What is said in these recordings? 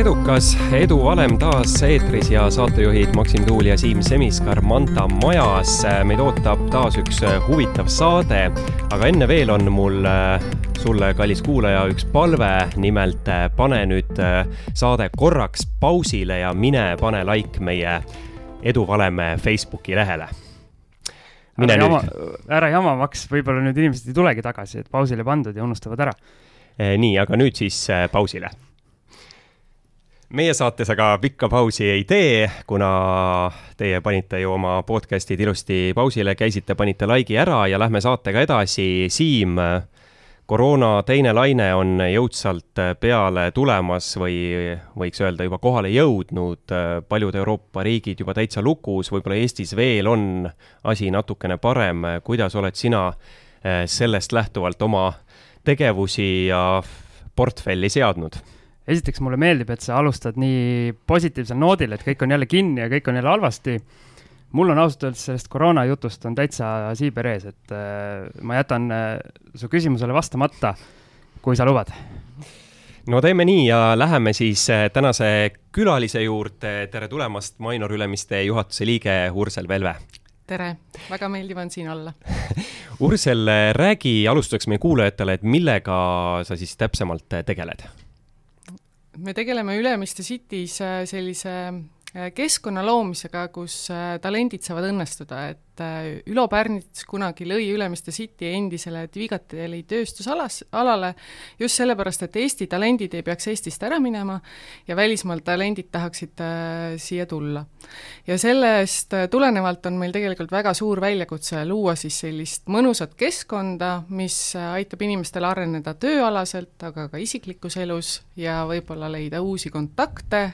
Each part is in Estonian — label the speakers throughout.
Speaker 1: edukas, Edu valem taas eetris ja saatejuhid Maksim Tuul ja Siim Semiskar Manta majas. meid ootab taas üks huvitav saade, aga enne veel on mul äh, sulle, kallis kuulaja, üks palve. nimelt äh, pane nüüd äh, saade korraks pausile ja mine pane like meie Edu valeme Facebooki lehele
Speaker 2: mine ära nüüd. ära jama, Max, võib-olla nüüd inimesed ei tulegi tagasi, et pausile pandud ja unustavad ära.
Speaker 1: nii, aga nüüd siis pausile meie saates aga pikka pausi ei tee, kuna teie panite ju oma podcast'id ilusti pausile, käisite, panite like'i ära ja lähme saatega edasi. Siim, koroona teine laine on jõudsalt peale tulemas või võiks öelda juba kohale jõudnud. paljud Euroopa riigid juba täitsa lukus, võib-olla Eestis veel on asi natukene parem. kuidas oled sina eh, sellest lähtuvalt oma tegevusi ja portfelli seadnud?
Speaker 2: Esiteks mulle meeldib, et sa alustad nii positiivsel noodil, et kõik on jälle kinni ja kõik on jälle halvasti. mul on ausalt öeldes sellest koroona jutust on täitsa siiber ees, et äh, ma jätan äh, su küsimusele vastamata, kui sa lubad.
Speaker 1: no teeme nii ja läheme siis äh, tänase külalise juurde. tere tulemast, Mainor Ülemiste juhatuse liige Ursel Velve
Speaker 3: tere, väga meeldiv on siin olla
Speaker 1: Ursel, räägi alustuseks meie kuulajatele, et millega sa siis täpsemalt tegeled
Speaker 3: me tegeleme Ülemiste City's äh, sellise äh, keskkonna loomisega, kus äh, talendid saavad õnnestuda, et et äh, Ülo Pärnits kunagi lõi Ülemiste City endisele Dvigateli tööstusalas, alale just sellepärast, et Eesti talendid ei peaks Eestist ära minema ja välismaal talendid tahaksid äh, siia tulla. ja sellest äh, tulenevalt on meil tegelikult väga suur väljakutse luua siis sellist mõnusat keskkonda, mis aitab inimestel areneda tööalaselt, aga ka isiklikus elus ja võib-olla leida uusi kontakte,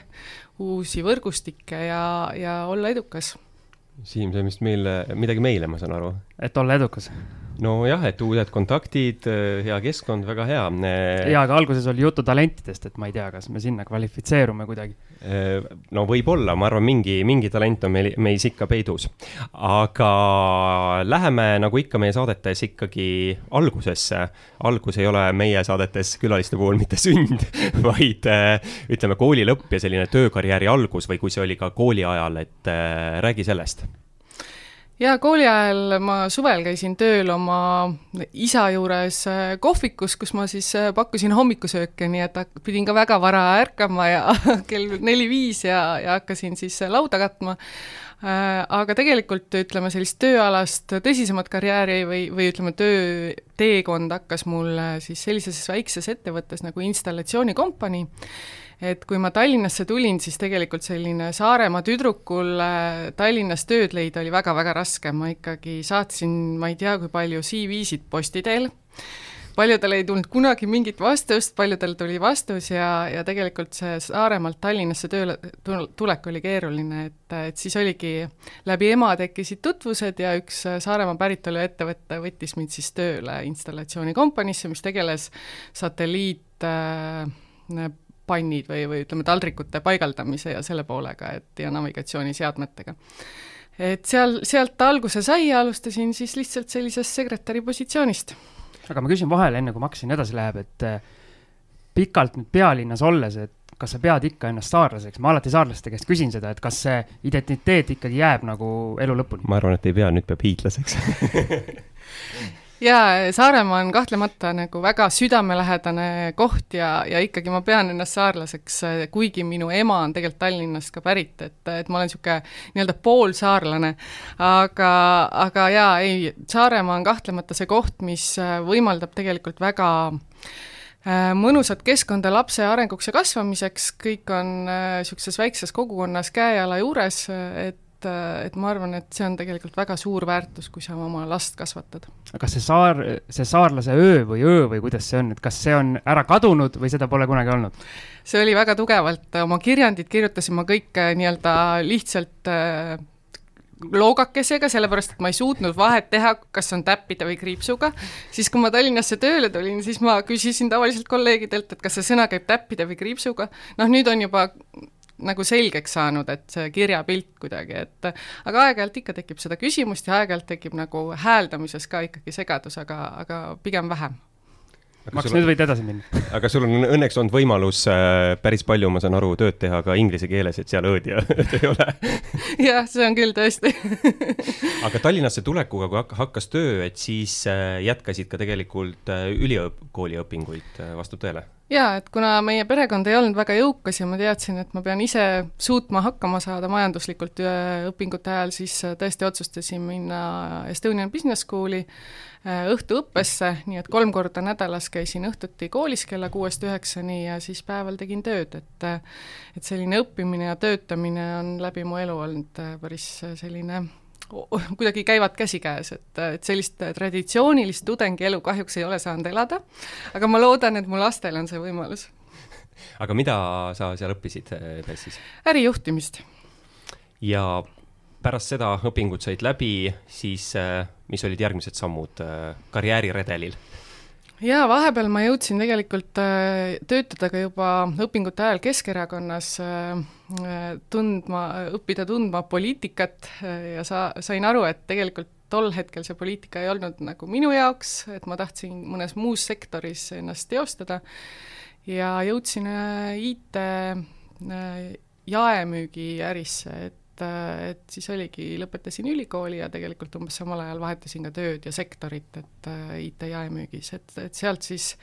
Speaker 3: uusi võrgustikke ja, ja olla edukas
Speaker 1: Siim, see on vist meile, midagi meile, ma saan aru.
Speaker 2: et olla edukas
Speaker 1: nojah, et uued kontaktid, hea keskkond, väga hea.
Speaker 2: Ja, aga alguses oli juttu talentidest, et ma ei tea, kas me sinna kvalifitseerume kuidagi.
Speaker 1: Äh, no võib-olla, ma arvan, mingi, mingi talent on meil, meis ikka peidus. aga läheme nagu ikka meie saadetes ikkagi algusesse. algus ei ole meie saadetes külaliste puhul mitte sünd, vaid ütleme kooli lõpp ja selline töökarjääri algus või kui see oli ka kooli ajal, et räägi sellest
Speaker 3: jaa, kooli ajal ma suvel käisin tööl oma isa juures äh, kohvikus, kus ma siis äh, pakkusin hommikusööke, nii et pidin ka väga vara ärkama ja kell neli-viis ja, ja hakkasin siis äh, lauda katma. Aga tegelikult ütleme, sellist tööalast tõsisemat karjääri või, või ütleme, tööteekond hakkas mul siis sellises väikses ettevõttes nagu installatsioonikompanii et kui ma Tallinnasse tulin, siis tegelikult selline Saaremaa tüdrukul Tallinnas tööd leida oli väga-väga raske, ma ikkagi saatsin ma ei tea, kui palju CV-sid posti teel, paljudel ei tulnud kunagi mingit vastust, paljudel tuli vastus ja, ja tegelikult see Saaremaalt Tallinnasse tööle tulek oli keeruline, et, et siis oligi, läbi ema tekkisid tutvused ja üks Saaremaa päritolu ettevõte võttis mind siis tööle installatsioonikompaniisse, mis tegeles satelliit äh, pannid või, või ütleme, taldrikute paigaldamise ja selle poolega, et ja navigatsiooniseadmetega. et seal, sealt alguse sai ja alustasin siis lihtsalt sellisest sekretäri positsioonist.
Speaker 2: aga ma küsin vahele, enne kui Max siin edasi läheb, et äh, pikalt nüüd pealinnas olles, et kas sa pead ikka ennast saarlaseks, ma alati saarlaste käest küsin seda, et kas see identiteet ikkagi jääb nagu elu lõpuni?
Speaker 1: ma arvan, et ei pea, nüüd peab hiidlaseks
Speaker 3: jaa, Saaremaa on kahtlemata nagu väga südamelähedane koht ja, ja ikkagi ma pean ennast saarlaseks, kuigi minu ema on tegelikult Tallinnast ka pärit, et, et ma olen niisugune nii-öelda poolsaarlane. aga, aga jaa, ei, Saaremaa on kahtlemata see koht, mis võimaldab tegelikult väga äh, mõnusat keskkonda lapse arenguks ja kasvamiseks, kõik on niisuguses äh, väikses kogukonnas käe-jala juures, et et, et ma arvan, et see on tegelikult väga suur väärtus, kui sa oma last kasvatad.
Speaker 2: kas see saar, see saarlase öö või öö või kuidas see on, et kas see on ära kadunud või seda pole kunagi olnud?
Speaker 3: see oli väga tugevalt, oma kirjandit kirjutasin ma kõik äh, nii-öelda lihtsalt äh, loogakesega, sellepärast et ma ei suutnud vahet teha, kas on täppide või kriipsuga, siis kui ma Tallinnasse tööle tulin, siis ma küsisin tavaliselt kolleegidelt, et kas see sõna käib täppide või kriipsuga, noh nüüd on juba nagu selgeks saanud, et see kirjapilt kuidagi, et aga aeg-ajalt ikka tekib seda küsimust ja aeg-ajalt tekib nagu hääldamises ka ikkagi segadus, aga, aga pigem vähem
Speaker 2: Maks, nüüd võid edasi minna.
Speaker 1: aga sul on õnneks olnud võimalus äh, päris palju, ma saan aru, tööd teha ka inglise keeles, et seal õõdi ei ole
Speaker 3: jah, see on küll tõesti
Speaker 1: aga Tallinnasse tulekuga, kui hakkas töö, et siis äh, jätkasid ka tegelikult äh, ülikooli õpinguid, vastab tõele?
Speaker 3: jaa, et kuna meie perekond ei olnud väga jõukas ja ma teadsin, et ma pean ise suutma hakkama saada majanduslikult õpingute ajal, siis tõesti otsustasin minna Estonian Business School'i õhtuõppesse, nii et kolm korda nädalas käisin õhtuti koolis kella kuuest üheksani ja siis päeval tegin tööd, et et selline õppimine ja töötamine on läbi mu elu olnud äh, päris selline kuidagi käivad käsikäes, et, et sellist traditsioonilist tudengielu kahjuks ei ole saanud elada, aga ma loodan, et mu lastel on see võimalus.
Speaker 1: aga mida sa seal õppisid BES-is?
Speaker 3: Äh, ärijuhtimist.
Speaker 1: ja pärast seda õpingud said läbi, siis äh, mis olid järgmised sammud äh, karjääriredelil?
Speaker 3: jaa, vahepeal ma jõudsin tegelikult äh, töötada ka juba õpingute ajal Keskerakonnas, tundma, õppida tundma poliitikat ja sa, sain aru, et tegelikult tol hetkel see poliitika ei olnud nagu minu jaoks, et ma tahtsin mõnes muus sektoris ennast teostada ja jõudsin IT jaemüügiärisse, et et, et siis oligi, lõpetasin ülikooli ja tegelikult umbes samal ajal vahetasin ka tööd ja sektorit, et äh, IT jaemüügis, et, et sealt siis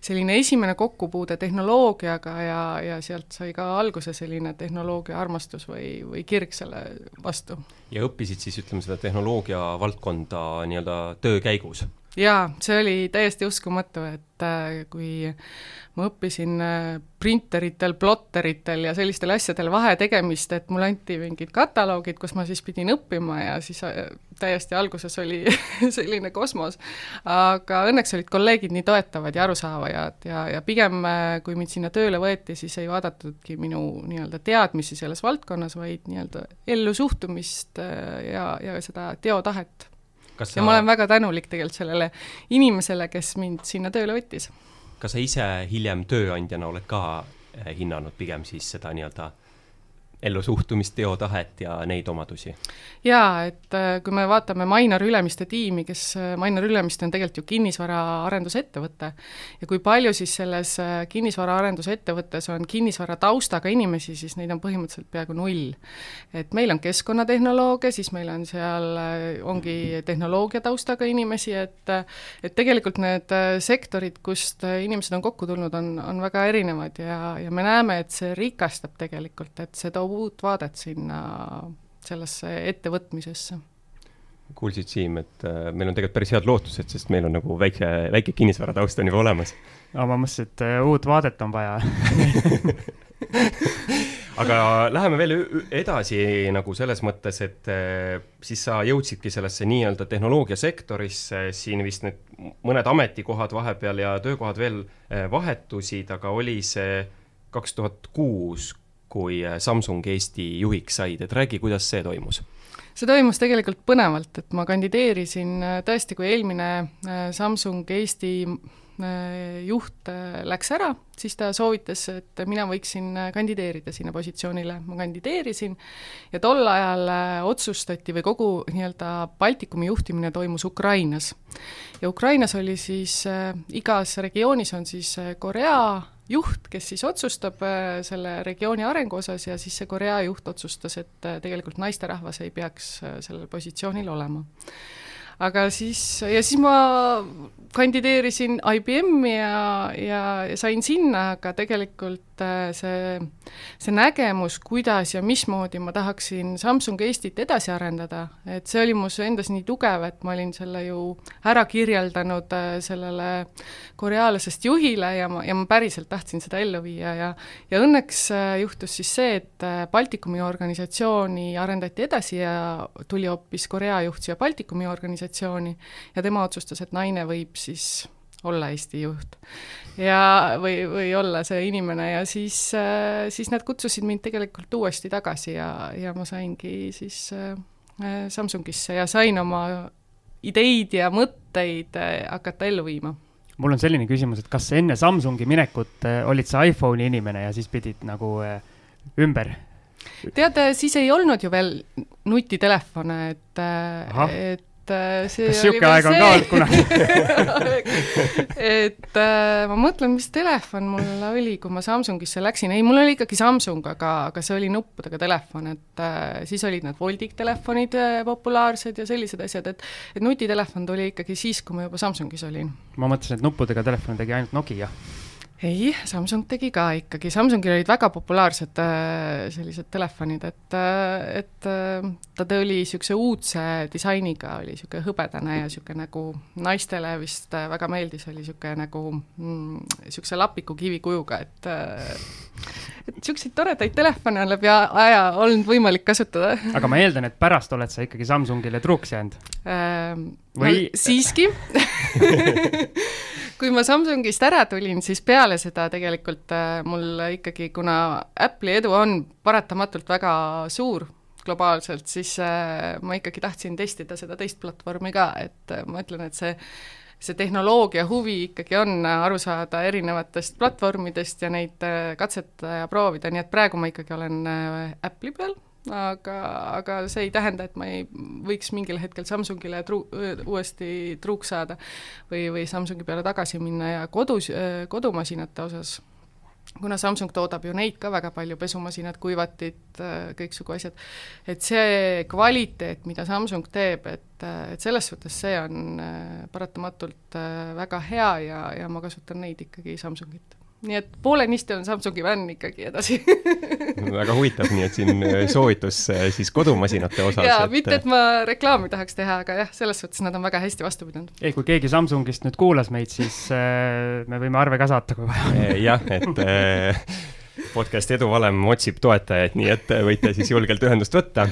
Speaker 3: selline esimene kokkupuude tehnoloogiaga ja, ja sealt sai ka alguse selline tehnoloogia armastus või, või kirg selle vastu.
Speaker 1: ja õppisid siis, ütleme, seda tehnoloogia valdkonda nii-öelda töö käigus?
Speaker 3: Jaa, see oli täiesti uskumatu, et äh, kui ma õppisin äh, printeritel, plotteritel ja sellistel asjadel vahe tegemist, et mulle anti mingid kataloogid, kus ma siis pidin õppima ja siis äh, täiesti alguses oli selline kosmos. aga õnneks olid kolleegid nii toetavad ja arusaavad ja, ja pigem, kui mind sinna tööle võeti, siis ei vaadatudki minu nii-öelda teadmisi selles valdkonnas, vaid nii-öelda ellu suhtumist ja, ja seda teotahet Sa... ja ma olen väga tänulik tegelikult sellele inimesele, kes mind sinna tööle võttis.
Speaker 1: kas sa ise hiljem tööandjana oled ka eh, hinnanud pigem siis seda nii-öelda ellusuhtumist, teotahet ja neid omadusi?
Speaker 3: jaa, et äh, kui me vaatame Mainar Ülemiste tiimi, kes, äh, Mainar Ülemiste on tegelikult ju kinnisvaraarendusettevõte, ja kui palju siis selles äh, kinnisvaraarendusettevõttes on kinnisvara taustaga inimesi, siis neid on põhimõtteliselt peaaegu null. et meil on keskkonnatehnoloogia, siis meil on seal, ongi tehnoloogia taustaga inimesi, et et tegelikult need sektorid, kust inimesed on kokku tulnud, on, on väga erinevad ja, ja me näeme, et see rikastab tegelikult, et see toob uut vaadet sinna sellesse ettevõtmisesse
Speaker 1: kuulsid, Siim, et äh, meil on tegelikult päris head lootused, sest meil on nagu väike, väike kinnisvarataust on juba olemas.
Speaker 2: no ma mõtlesin, et äh, uut vaadet on vaja
Speaker 1: aga läheme veel edasi nagu selles mõttes, et äh, siis sa jõudsidki sellesse nii-öelda tehnoloogiasektorisse, siin vist need mõned ametikohad vahepeal ja töökohad veel vahetusid, aga oli see kaks tuhat kuus, kui äh, Samsung Eesti juhiks said, et räägi, kuidas see toimus?
Speaker 3: see toimus tegelikult põnevalt, et ma kandideerisin äh, tõesti, kui eelmine äh, Samsung Eesti juht läks ära, siis ta soovitas, et mina võiksin kandideerida sinna positsioonile, ma kandideerisin ja tol ajal otsustati või kogu nii-öelda Baltikumi juhtimine toimus Ukrainas. ja Ukrainas oli siis igas regioonis on siis Korea, juht, kes siis otsustab äh, selle regiooni arengu osas ja siis see Korea juht otsustas, et äh, tegelikult naisterahvas ei peaks äh, sellel positsioonil olema. aga siis, ja siis ma kandideerisin IBM-i ja, ja, ja sain sinna, aga tegelikult et äh, see, see nägemus, kuidas ja mismoodi ma tahaksin Samsung Eestit edasi arendada, et see oli mus endas nii tugev, et ma olin selle ju ära kirjeldanud äh, sellele koreaalasest juhile ja ma, ja ma päriselt tahtsin seda ellu viia ja ja õnneks äh, juhtus siis see, et Baltikumi organisatsiooni arendati edasi ja tuli hoopis Korea juht siia Baltikumi organisatsiooni ja tema otsustas, et naine võib siis olla Eesti juht. Ja, või, või olla see inimene ja siis, äh, siis nad kutsusid mind tegelikult uuesti tagasi ja, ja ma saingi siis äh, Samsungisse ja sain oma ideid ja mõtteid äh, hakata ellu viima.
Speaker 2: Mul on selline küsimus, et kas enne Samsungi minekut olid sa iPhone'i inimene ja siis pidid nagu ümber?
Speaker 3: tead, siis ei olnud ju veel nutitelefone, et, et et äh, see
Speaker 2: kas niisugune aeg on ka olnud kunagi?
Speaker 3: Et äh, ma mõtlen, mis telefon mul oli, kui ma Samsungisse läksin, ei, mul oli ikkagi Samsung, aga, aga see oli nuppudega telefon, et äh, siis olid need Voldig telefonid äh, populaarsed ja sellised asjad, et et nutitelefon tuli ikkagi siis, kui ma juba Samsungis olin.
Speaker 2: ma mõtlesin, et nuppudega telefoni tegi ainult Nokia
Speaker 3: ei, Samsung tegi ka ikkagi, Samsungil olid väga populaarsed äh, sellised telefonid, et, äh, et äh, ta tuli niisuguse uudse disainiga, oli niisugune hõbedane ja niisugune nagu naistele vist väga meeldis, oli niisugune nagu niisuguse mm, lapiku kivikujuga, et et niisuguseid toredaid telefone on läbi aja olnud võimalik kasutada.
Speaker 2: aga ma eeldan, et pärast oled sa ikkagi Samsungile truuks jäänud
Speaker 3: ähm,? Või... No, siiski kui ma Samsungist ära tulin, siis peale seda tegelikult äh, mul ikkagi, kuna Apple'i edu on paratamatult väga suur globaalselt, siis äh, ma ikkagi tahtsin testida seda teist platvormi ka, et äh, ma ütlen, et see see tehnoloogia huvi ikkagi on aru saada erinevatest platvormidest ja neid katsetada ja proovida, nii et praegu ma ikkagi olen Apple'i peal aga, aga see ei tähenda, et ma ei võiks mingil hetkel Samsungile tru-, uuesti truuks saada või, või Samsungi peale tagasi minna ja kodus, kodumasinate osas, kuna Samsung toodab ju neid ka väga palju, pesumasinad, kuivatid, kõiksugu asjad, et see kvaliteet, mida Samsung teeb, et, et selles suhtes see on paratamatult väga hea ja, ja ma kasutan neid ikkagi Samsungit nii et poolenisti on Samsungi vänn ikkagi edasi
Speaker 1: väga huvitav, nii et siin äh, soovitus äh, siis kodumasinate osas.
Speaker 3: jaa et..., mitte et ma reklaami tahaks teha, aga jah, selles suhtes nad on väga hästi vastu pidanud.
Speaker 2: ei, kui keegi Samsungist nüüd kuulas meid, siis äh, me võime arve ka saata, kui vaja.
Speaker 1: Äh, jah, et äh, podcast Eduvalem otsib toetajaid, nii et võite siis julgelt ühendust võtta.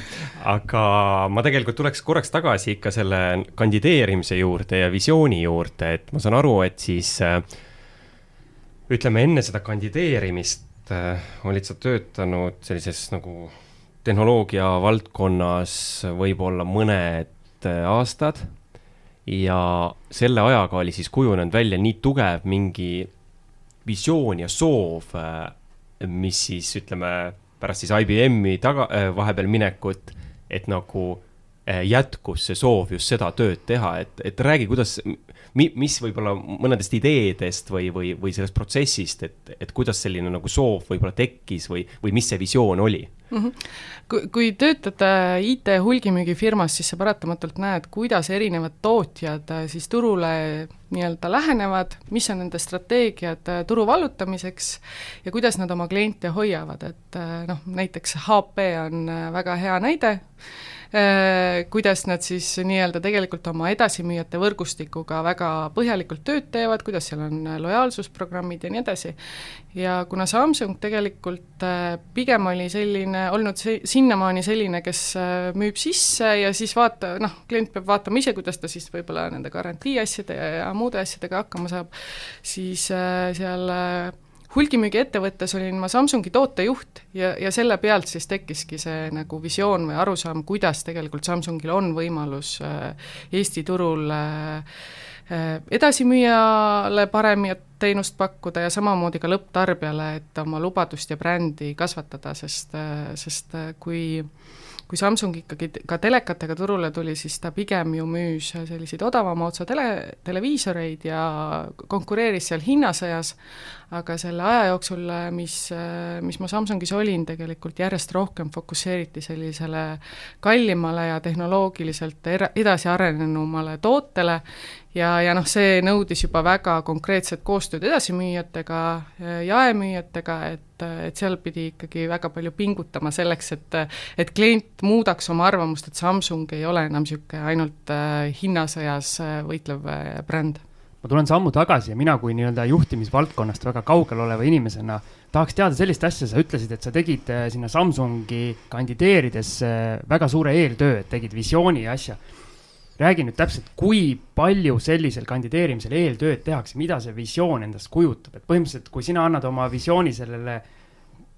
Speaker 1: aga ma tegelikult tuleks korraks tagasi ikka selle kandideerimise juurde ja visiooni juurde, et ma saan aru, et siis äh, ütleme enne seda kandideerimist äh, olid sa töötanud sellises nagu tehnoloogia valdkonnas võib-olla mõned äh, aastad ja selle ajaga oli siis kujunenud välja nii tugev mingi visioon ja soov, äh, mis siis ütleme, pärast siis IBM-i taga, vahepeal minekut, et nagu jätkus see soov just seda tööd teha, et, et räägi, kuidas, mi-, mis võib-olla mõnedest ideedest või, või, või sellest protsessist, et, et kuidas selline nagu soov võib-olla tekkis või, või mis see visioon oli mm?
Speaker 3: -hmm. kui, kui töötad IT hulgimüügifirmas, siis sa paratamatult näed, kuidas erinevad tootjad äh, siis turule nii-öelda lähenevad, mis on nende strateegiad äh, turu vallutamiseks ja kuidas nad oma kliente hoiavad, et äh, noh, näiteks HP on väga hea näide, Äh, kuidas nad siis nii-öelda tegelikult oma edasimüüjate võrgustikuga väga põhjalikult tööd teevad, kuidas seal on lojaalsusprogrammid ja nii edasi. ja kuna Samsung tegelikult äh, pigem oli selline, olnud see, sinnamaani selline, kes äh, müüb sisse ja siis vaata, noh, klient peab vaatama ise, kuidas ta siis võib-olla nende garantii asjade ja, ja muude asjadega hakkama saab, siis seal hulgimüügiettevõttes olin ma Samsungi tootejuht ja, ja selle pealt siis tekkiski see nagu visioon või arusaam, kuidas tegelikult Samsungil on võimalus äh, Eesti turul äh, äh, edasimüüjale paremat teenust pakkuda ja samamoodi ka lõpptarbijale, et oma lubadust ja brändi kasvatada, sest, sest kui kui Samsung ikkagi ka telekatega turule tuli, siis ta pigem ju müüs selliseid odavama otsa tele, televiisoreid ja konkureeris seal hinnasõjas, aga selle aja jooksul, mis, mis ma Samsungis olin, tegelikult järjest rohkem fokusseeriti sellisele kallimale ja tehnoloogiliselt era-, edasiarenenumale tootele ja, ja noh, see nõudis juba väga konkreetset koostööd edasimüüjatega, jaemüüjatega, et, et seal pidi ikkagi väga palju pingutama selleks, et et klient muudaks oma arvamust, et Samsung ei ole enam niisugune ainult äh, hinnasõjas äh, võitlev äh, bränd.
Speaker 2: Ma tulen sammu tagasi ja mina kui nii-öelda juhtimisvaldkonnast väga kaugel oleva inimesena tahaks teada sellist asja, sa ütlesid, et sa tegid sinna Samsungi kandideerides väga suure eeltöö, et tegid visiooni ja asja räägi nüüd täpselt, kui palju sellisel kandideerimisel eeltööd tehakse, mida see visioon endast kujutab, et põhimõtteliselt, kui sina annad oma visiooni sellele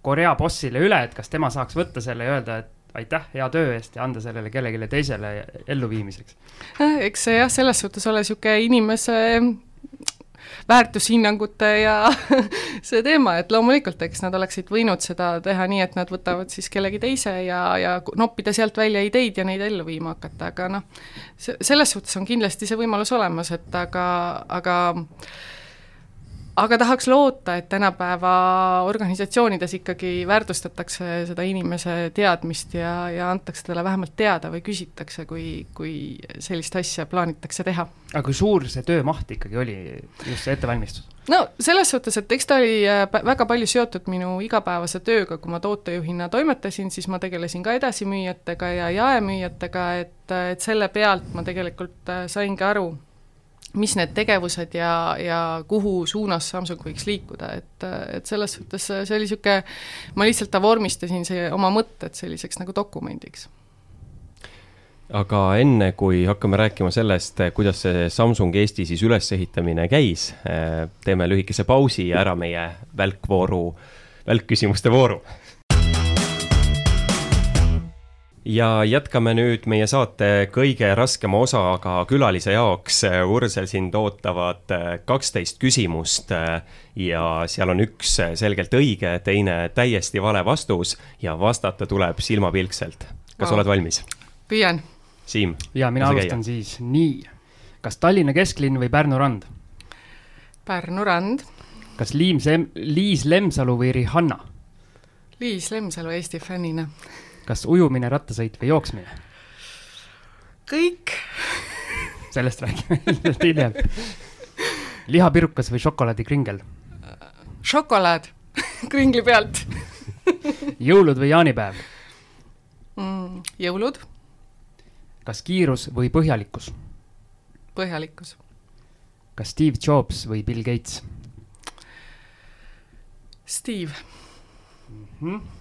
Speaker 2: Korea bossile üle, et kas tema saaks võtta selle ja öelda, et aitäh hea töö eest ja anda sellele kellelegi teisele elluviimiseks?
Speaker 3: eks see jah, selles suhtes ole niisugune inimese väärtushinnangute ja see teema, et loomulikult, eks nad oleksid võinud seda teha nii, et nad võtavad siis kellegi teise ja, ja noppida sealt välja ideid ja neid ellu viima hakata, aga noh, selles suhtes on kindlasti see võimalus olemas, et aga, aga aga tahaks loota, et tänapäeva organisatsioonides ikkagi väärtustatakse seda inimese teadmist ja, ja antakse talle vähemalt teada või küsitakse, kui, kui sellist asja plaanitakse teha.
Speaker 2: aga kui suur see töömaht ikkagi oli, just see ettevalmistus?
Speaker 3: no selles suhtes, et eks ta oli äh, väga palju seotud minu igapäevase tööga, kui ma tootejuhina toimetasin, siis ma tegelesin ka edasimüüjatega ja jaemüüjatega, et, et selle pealt ma tegelikult äh, saingi aru, mis need tegevused ja, ja kuhu suunas Samsung võiks liikuda, et, et selles suhtes see oli niisugune, ma lihtsalt vormistasin see oma mõtted selliseks nagu dokumendiks.
Speaker 1: aga enne, kui hakkame rääkima sellest, kuidas see Samsung Eesti siis ülesehitamine käis, teeme lühikese pausi ja ära meie välkvooru, välkküsimuste vooru ja jätkame nüüd meie saate kõige raskema osaga külalise jaoks. Ursel, sind ootavad äh, kaksteist küsimust äh, ja seal on üks selgelt õige, teine täiesti vale vastus ja vastata tuleb silmapilkselt. kas oled valmis?
Speaker 3: püüan.
Speaker 1: Siim.
Speaker 2: ja mina alustan siis nii. kas Tallinna kesklinn või Pärnu rand?
Speaker 3: Pärnu rand.
Speaker 2: kas Liim Sem-, Liis Lemsalu või Rihanna?
Speaker 3: Liis Lemsalu Eesti fännina
Speaker 2: kas ujumine, rattasõit või jooksmine?
Speaker 3: kõik.
Speaker 2: sellest räägime ilmselt hiljem. lihapirukas või šokolaadikringel?
Speaker 3: šokolaad kringli pealt
Speaker 2: jõulud või jaanipäev
Speaker 3: mm,? jõulud.
Speaker 2: kas kiirus või põhjalikkus?
Speaker 3: põhjalikkus.
Speaker 2: kas Steve Jobs või Bill Gates?
Speaker 3: Steve
Speaker 2: mm. -hmm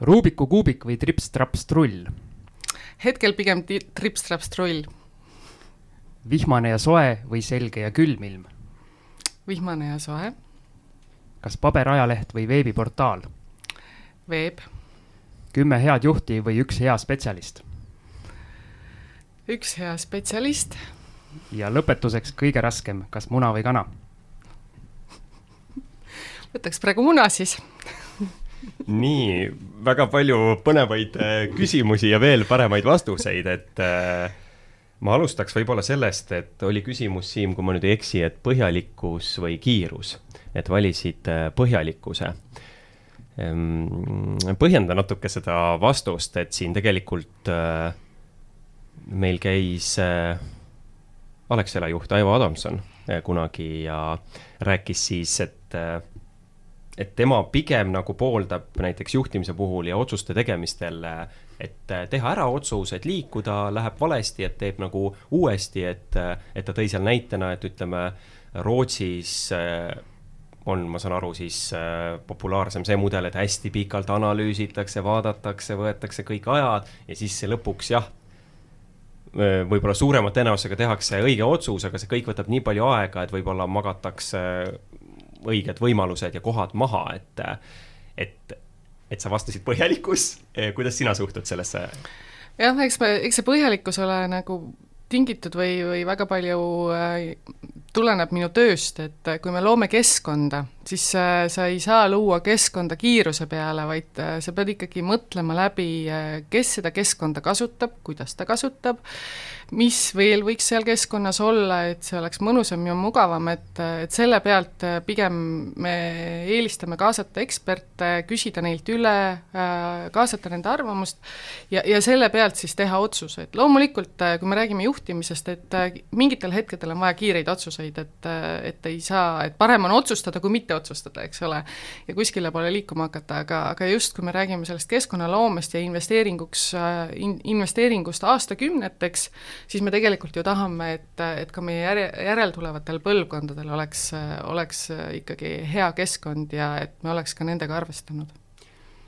Speaker 2: Rubiku kuubik või trips-traps-trull?
Speaker 3: hetkel pigem trips-traps-trull.
Speaker 2: vihmane ja soe või selge ja külm ilm?
Speaker 3: vihmane ja soe.
Speaker 2: kas paberajaleht või veebiportaal?
Speaker 3: veeb.
Speaker 2: kümme head juhti või üks hea spetsialist?
Speaker 3: üks hea spetsialist.
Speaker 2: ja lõpetuseks kõige raskem, kas muna või kana?
Speaker 3: võtaks praegu muna siis
Speaker 1: nii, väga palju põnevaid äh, küsimusi ja veel paremaid vastuseid, et äh, ma alustaks võib-olla sellest, et oli küsimus, Siim, kui ma nüüd ei eksi, et põhjalikkus või kiirus, et valisid äh, põhjalikkuse. Ehm, põhjenda natuke seda vastust, et siin tegelikult meil käis Alexela juht Aivo Adamson kunagi ja rääkis siis, et et tema pigem nagu pooldab näiteks juhtimise puhul ja otsuste tegemistel, et teha ära otsus, et liikuda, läheb valesti, et teeb nagu uuesti, et, et ta tõi seal näitena, et ütleme, Rootsis on, ma saan aru, siis populaarsem see mudel, et hästi pikalt analüüsitakse, vaadatakse, võetakse kõik ajad ja siis see lõpuks jah, võib-olla suurema tõenäosusega tehakse õige otsus, aga see kõik võtab nii palju aega, et võib-olla magatakse õiged võimalused ja kohad maha, et, et, et sa vastasid põhjalikkus, kuidas sina suhtud sellesse?
Speaker 3: jah, eks me, eks see põhjalikkus ole nagu tingitud või, või väga palju äh, tuleneb minu tööst, et kui me loome keskkonda, siis äh, sa ei saa luua keskkonda kiiruse peale, vaid äh, sa pead ikkagi mõtlema läbi, kes seda keskkonda kasutab, kuidas ta kasutab, mis veel võiks seal keskkonnas olla, et see oleks mõnusam ja mugavam, et, et selle pealt äh, pigem me eelistame kaasata eksperte, küsida neilt üle, äh, kaasata nende arvamust ja, ja selle pealt siis teha otsuseid. loomulikult, äh, kui me räägime juhtimisest, et mingitel hetkedel on vaja kiireid otsuseid, et, et ei saa, et parem on otsustada, kui mitte otsustada, eks ole, ja kuskile poole liikuma hakata, aga, aga just, kui me räägime sellest keskkonnaloomest ja investeeringuks in,, investeeringust aastakümneteks, siis me tegelikult ju tahame, et, et ka meie järje, järeltulevatel põlvkondadel oleks, oleks ikkagi hea keskkond ja et me oleks ka nendega arvestanud.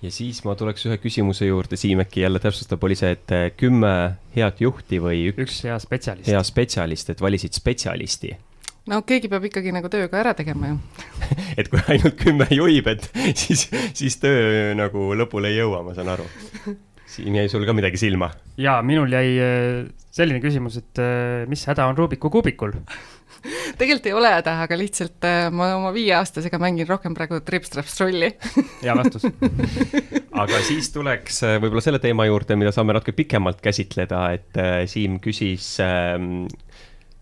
Speaker 1: ja siis ma tuleks ühe küsimuse juurde, Siim äkki jälle täpsustab, oli see, et kümme head juhti või üks,
Speaker 2: üks hea spetsialist.
Speaker 1: hea spetsialist, et valisid spetsialisti
Speaker 3: no keegi peab ikkagi nagu tööga ära tegema ju
Speaker 1: et kui ainult kümme juhib, et siis, siis töö nagu lõpule ei jõua, ma saan aru siin jäi sul ka midagi silma?
Speaker 2: jaa, minul jäi äh, selline küsimus, et äh, mis häda on Rubiku kuubikul
Speaker 3: tegelikult ei ole häda, aga lihtsalt äh, ma oma viieaastasega mängin rohkem praegu trips-traps trolli
Speaker 2: hea vastus
Speaker 1: aga siis tuleks võib-olla selle teema juurde, mida saame natuke pikemalt käsitleda, et Siim küsis ähm,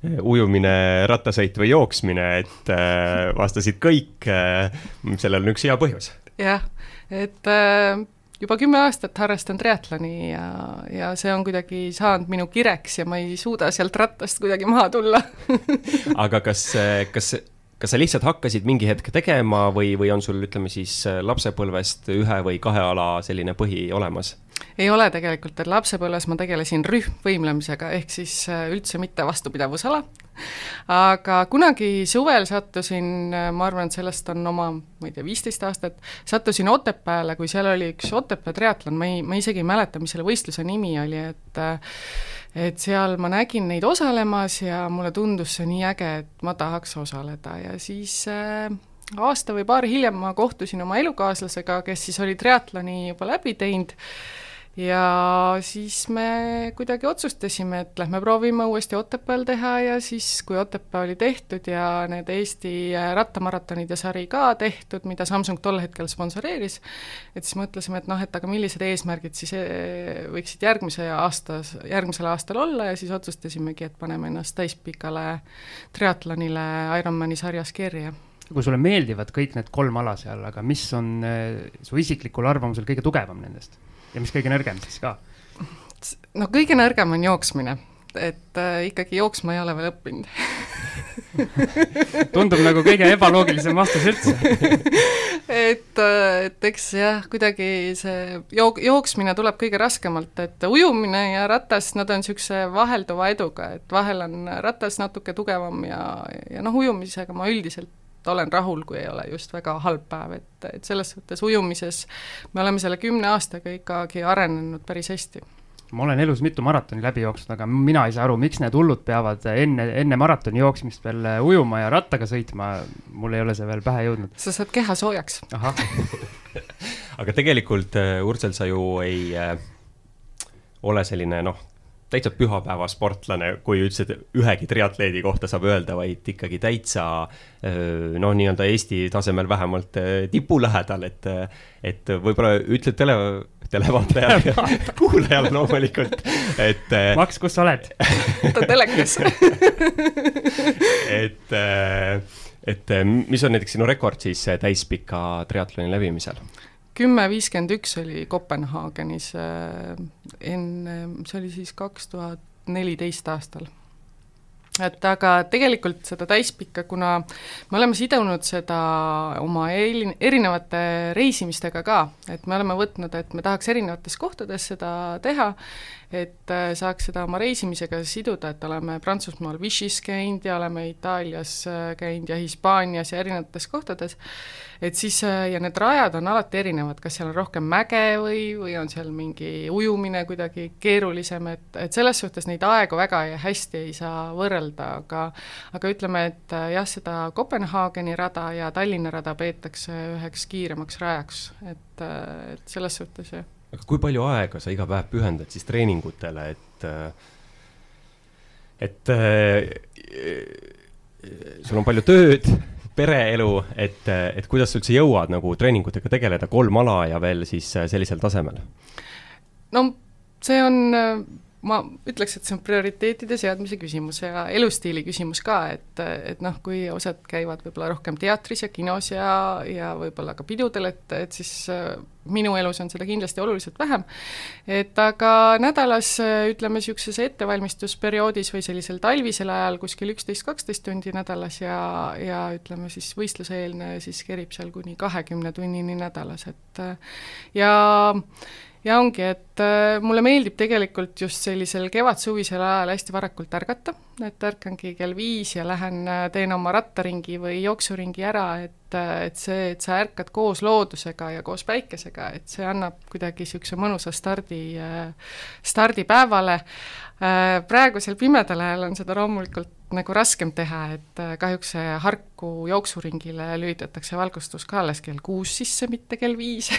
Speaker 1: ujumine, rattasõit või jooksmine, et äh, vastasid kõik äh,. sellel on üks hea põhjus.
Speaker 3: jah, et äh, juba kümme aastat harrastan triatloni ja, ja see on kuidagi saanud minu kireks ja ma ei suuda sealt rattast kuidagi maha tulla.
Speaker 1: Aga kas, kas, kas sa lihtsalt hakkasid mingi hetk tegema või, või on sul, ütleme siis lapsepõlvest ühe või kahe ala selline põhi olemas?
Speaker 3: ei ole tegelikult, et lapsepõlves ma tegelesin rühmvõimlemisega, ehk siis äh, üldse mitte vastupidavusala, aga kunagi suvel sattusin, äh, ma arvan, et sellest on oma, ma ei tea, viisteist aastat, sattusin Otepääle, kui seal oli üks Otepää triatlon, ma ei, ma isegi ei mäleta, mis selle võistluse nimi oli, et äh, et seal ma nägin neid osalemas ja mulle tundus see nii äge, et ma tahaks osaleda. Ja siis äh, aasta või paar hiljem ma kohtusin oma elukaaslasega, kes siis oli triatloni juba läbi teinud ja siis me kuidagi otsustasime, et lähme proovime uuesti Otepääl teha ja siis, kui Otepää oli tehtud ja need Eesti rattamaratonid ja sari ka tehtud, mida Samsung tol hetkel sponsoreeris, et siis mõtlesime, et noh, et aga millised eesmärgid siis eh, võiksid järgmise aasta, järgmisel aastal olla ja siis otsustasimegi, et paneme ennast täispikale triatlonile Ironmani sarjas kirja
Speaker 2: kui sulle meeldivad kõik need kolm ala seal, aga mis on eh, su isiklikul arvamusel kõige tugevam nendest? Ja mis kõige nõrgem siis ka?
Speaker 3: no kõige nõrgem on jooksmine, et äh, ikkagi jooksma ei ole veel õppinud.
Speaker 2: Tundub nagu kõige ebaloogilisem vastus üldse.
Speaker 3: Et, äh, et eks jah, kuidagi see jook-, jooksmine tuleb kõige raskemalt, et ujumine ja ratas, nad on niisuguse vahelduva eduga, et vahel on ratas natuke tugevam ja, ja noh, ujumisega ma üldiselt olen rahul, kui ei ole just väga halb päev, et, et selles suhtes ujumises me oleme selle kümne aastaga ikkagi arenenud päris hästi
Speaker 2: ma olen elus mitu maratoni läbi jooksnud, aga mina ei saa aru, miks need hullud peavad enne, enne maratoni jooksmist veel ujuma ja rattaga sõitma. mul ei ole see veel pähe jõudnud.
Speaker 3: sa saad keha soojaks.
Speaker 1: aga tegelikult, äh, Ursel, sa ju ei äh, ole selline noh, täitsa pühapäevasportlane, kui üldse ühegi triatleedi kohta saab öelda, vaid ikkagi täitsa noh, nii-öelda Eesti tasemel vähemalt tipu lähedal, et, et võib-olla ütled tele, televaatajale kuulajale loomulikult, et.
Speaker 2: Maks, kus sa oled?
Speaker 3: ta telekas
Speaker 1: et, et mis on näiteks sinu rekord siis täispika triatloni läbimisel?
Speaker 3: Kümme viiskümmend üks oli Kopenhaagenis äh, enne, see oli siis kaks tuhat neliteist aastal. et aga tegelikult seda täispikka, kuna me oleme sidunud seda oma eri, erinevate reisimistega ka, et me oleme võtnud, et me tahaks erinevates kohtades seda teha, et äh, saaks seda oma reisimisega siduda, et oleme Prantsusmaal Vichy's käinud ja oleme Itaalias äh, käinud ja Hispaanias ja erinevates kohtades, et siis äh, ja need rajad on alati erinevad, kas seal on rohkem mäge või, või on seal mingi ujumine kuidagi keerulisem, et, et selles suhtes neid aegu väga hästi ei saa võrrelda, aga aga ütleme, et jah, seda Kopenhaageni rada ja Tallinna rada peetakse üheks kiiremaks rajaks, et, et selles suhtes jah
Speaker 1: aga kui palju aega sa iga päev pühendad siis treeningutele, et, et sul on palju tööd, pereelu, et, et kuidas sa üldse jõuad nagu treeningutega tegeleda, kolm ala ja veel siis sellisel tasemel?
Speaker 3: no see on ma ütleks, et see on prioriteetide seadmise küsimus ja elustiili küsimus ka, et, et noh, kui osad käivad võib-olla rohkem teatris ja kinos ja, ja võib-olla ka pidudel, et, et siis äh, minu elus on seda kindlasti oluliselt vähem. et aga nädalas ütleme, niisuguses ettevalmistusperioodis või sellisel talvisel ajal kuskil üksteist, kaksteist tundi nädalas ja, ja ütleme siis võistluseelne siis kerib seal kuni kahekümne tunnini nädalas, et ja ja ongi, et äh, mulle meeldib tegelikult just sellisel kevad-suvisel ajal hästi varakult ärgata, et ärkangi kell viis ja lähen äh, teen oma rattaringi või jooksuringi ära, et, äh, et see, et sa ärkad koos loodusega ja koos päikesega, et see annab kuidagi niisuguse mõnusa stardi, stardi päevale. praegusel pimedal ajal on seda loomulikult nagu raskem teha, et äh, kahjuks see Harku jooksuringile lülitatakse valgustus ka alles kell kuus sisse, mitte kell viis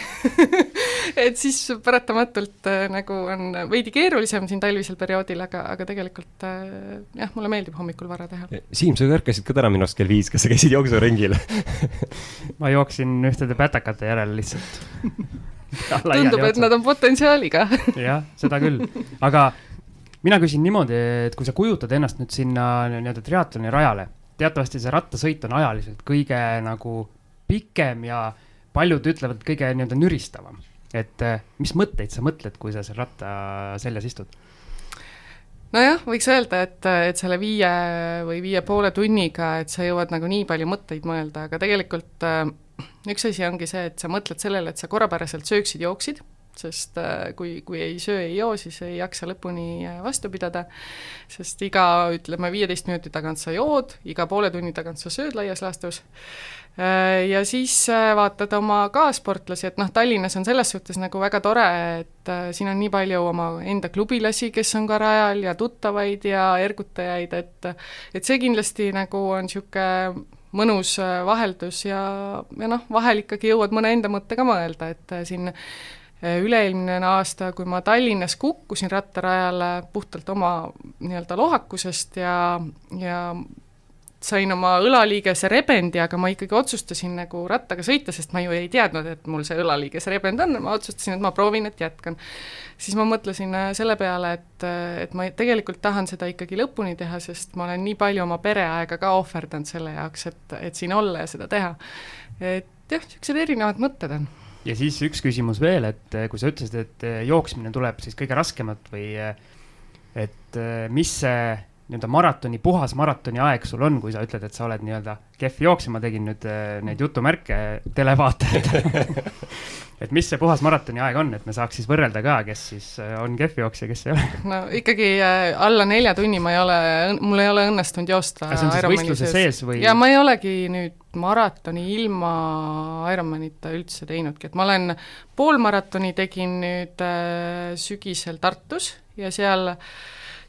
Speaker 3: et siis paratamatult äh, nagu on veidi keerulisem siin talvisel perioodil, aga, aga tegelikult äh, jah, mulle meeldib hommikul vara teha.
Speaker 1: Siim, sa ärkasid ka täna minu arust kell viis, kas sa käisid jooksuringil?
Speaker 2: Ma jooksin ühtede pätakate järel lihtsalt.
Speaker 3: Tundub, et nad on potentsiaaliga.
Speaker 2: Jah, seda küll, aga mina küsin niimoodi, et kui sa kujutad ennast nüüd sinna nii-öelda triatloni rajale, teatavasti see rattasõit on ajaliselt kõige nagu pikem ja paljud ütlevad kõige nii-öelda nüristavam. et eh, mis mõtteid sa mõtled, kui sa seal ratta seljas istud?
Speaker 3: nojah, võiks öelda, et, et selle viie või viie poole tunniga, et sa jõuad nagu nii palju mõtteid mõelda, aga tegelikult äh, üks asi ongi see, et sa mõtled sellele, et sa korrapäraselt sööksid, jooksid, sest äh, kui, kui ei söö, ei joo, siis ei jaksa lõpuni äh, vastu pidada, sest iga, ütleme, viieteist minuti tagant sa jood, iga poole tunni tagant sa sööd laias laastus, äh, ja siis vaatad oma kaasportlasi, et noh, Tallinnas on selles suhtes nagu väga tore, et siin on nii palju oma enda klubilasi, kes on ka rajal ja tuttavaid ja ergutajaid, et et see kindlasti nagu on niisugune mõnus vaheldus ja, ja noh, vahel ikkagi jõuad mõne enda mõtte ka mõelda, et siin üle-eelmine aasta, kui ma Tallinnas kukkusin rattarajale puhtalt oma nii-öelda lohakusest ja, ja sain oma õlaliigese rebendi, aga ma ikkagi otsustasin nagu rattaga sõita, sest ma ju ei teadnud, et mul see õlaliigese rebend on, ma otsustasin, et ma proovin, et jätkan. siis ma mõtlesin äh, selle peale, et, äh, et ma tegelikult tahan seda ikkagi lõpuni teha, sest ma olen nii palju oma pereaega ka ohverdanud selle jaoks, et, et siin olla ja seda teha. et jah, niisugused erinevad mõtted on
Speaker 2: ja siis üks küsimus veel, et äh, kui sa ütlesid, et jooksmine tuleb siis kõige raskemat või et mis see nii-öelda maratoni, puhas maratoni aeg sul on, kui sa ütled, et sa oled nii-öelda kehv jooksja, ma tegin nüüd äh, neid jutumärke televaatajad et mis see puhas maratoni aeg on, et me saaks siis võrrelda ka, kes siis äh, on kehv jooksja, kes ei ole?
Speaker 3: no ikkagi äh, alla nelja tunni ma ei ole, mul ei ole õnnestunud joosta.
Speaker 2: see on siis võistluse sees või?
Speaker 3: ja ma ei olegi nüüd maratoni ilma Ironmanita üldse teinudki, et ma olen poolmaratoni tegin nüüd äh, sügisel Tartus ja seal,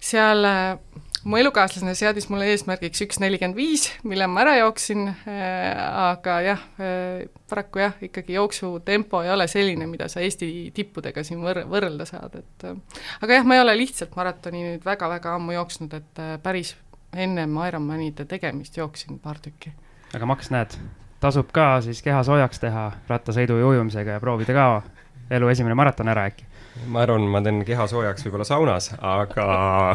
Speaker 3: seal äh, mu elukaaslane seadis mulle eesmärgiks üks nelikümmend viis, mille ma ära jooksin äh,, aga jah äh,, paraku jah, ikkagi jooksutempo ei ole selline, mida sa Eesti tippudega siin võr-, võrrelda saad, et äh, aga jah, ma ei ole lihtsalt maratoni nüüd väga-väga ammu jooksnud, et äh, päris ennem Ironmanide tegemist jooksin paar tükki.
Speaker 2: aga Max, näed, tasub ka siis keha soojaks teha rattasõidu ja ujumisega ja proovida ka elu esimene maraton ära äkki
Speaker 1: ma arvan, ma teen keha soojaks võib-olla saunas, aga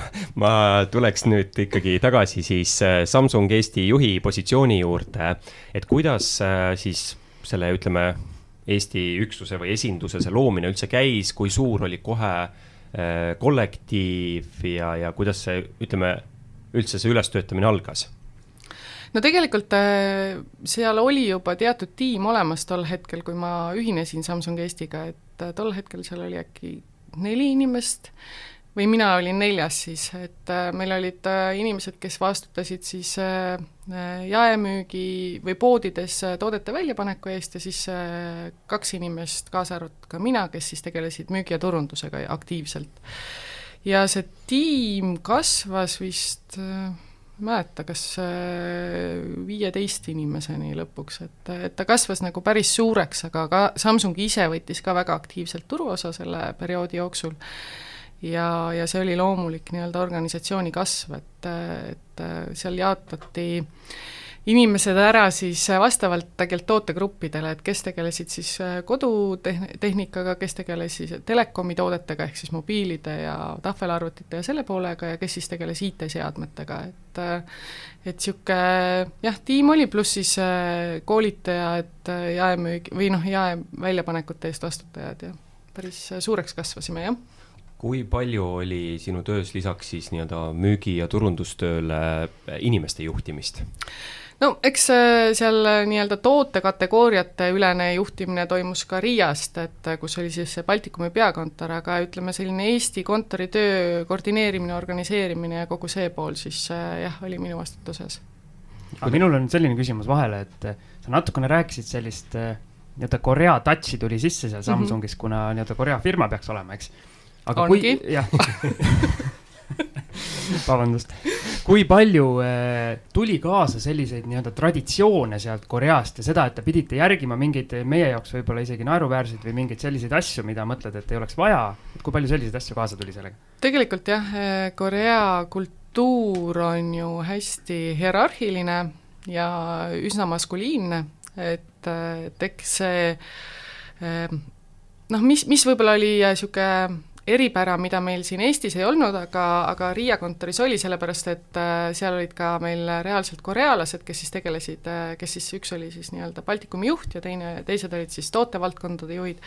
Speaker 1: ma tuleks nüüd ikkagi tagasi siis äh, Samsung Eesti juhi positsiooni juurde. et kuidas äh, siis selle, ütleme, Eesti üksuse või esinduse see loomine üldse käis, kui suur oli kohe äh, kollektiiv ja, ja kuidas see, ütleme, üldse see ülestöötamine algas?
Speaker 3: no tegelikult seal oli juba teatud tiim olemas tol hetkel, kui ma ühinesin Samsung Eestiga, et et äh, tol hetkel seal oli äkki neli inimest või mina olin neljas siis, et äh, meil olid äh, inimesed, kes vastutasid siis jaemüügi või poodides toodete väljapaneku eest ja siis kaks inimest, kaasa arvatud ka mina, kes siis tegelesid müügi ja turundusega aktiivselt. ja see tiim kasvas vist mäleta, kas äh, viieteist inimeseni lõpuks, et, et ta kasvas nagu päris suureks, aga ka Samsung ise võttis ka väga aktiivselt turuosa selle perioodi jooksul. ja, ja see oli loomulik nii-öelda organisatsiooni kasv, et, et seal jaotati äh, inimesed ära siis äh, vastavalt tegelikult tootegruppidele, et kes tegelesid siis äh, kodutehnikaga, kes tegelesid telekomi toodetega, ehk siis mobiilide ja tahvelarvutite ja selle poolega ja kes siis tegeles IT-seadmetega, et äh, et niisugune jah, tiim oli, pluss siis koolitajad, jaemüügi või noh, jae väljapanekute eest vastutajad ja päris suureks kasvasime, jah
Speaker 1: kui palju oli sinu töös lisaks siis nii-öelda müügi- ja turundustööle inimeste juhtimist?
Speaker 3: No eks äh, seal äh, nii-öelda tootekategooriate ülene juhtimine toimus ka Riiast, et äh, kus oli siis see Baltikumi peakontor, aga ütleme, selline Eesti kontori töö koordineerimine, organiseerimine ja kogu see pool siis jah, oli minu vastutuses.
Speaker 2: aga minul on selline küsimus vahele, et sa natukene rääkisid sellist nii-öelda Korea touch'i tuli sisse seal mhm. Samsungis mm, -hmm. kuna nii-öelda Korea firma peaks olema, eks.
Speaker 3: aga Ongi.
Speaker 2: kui, jah vabandust. kui palju äh, tuli kaasa selliseid nii-öelda traditsioone sealt Koreast ja seda, et te pidite järgima mingeid meie jaoks võib-olla isegi naeruväärseid või mingeid selliseid asju, mida mõtled, et ei oleks vaja, et kui palju selliseid asju kaasa tuli sellega?
Speaker 3: tegelikult jah, Korea kultuur on ju hästi hierarhiline ja üsna maskuliinne, et, et eks see noh, mis, mis võib-olla oli niisugune eripära, mida meil siin Eestis ei olnud, aga, aga Riia kontoris oli, sellepärast et äh, seal olid ka meil reaalselt korealased, kes siis tegelesid, äh, kes siis, üks oli siis nii-öelda Baltikumi juht ja teine, teised olid siis tootevaldkondade juhid,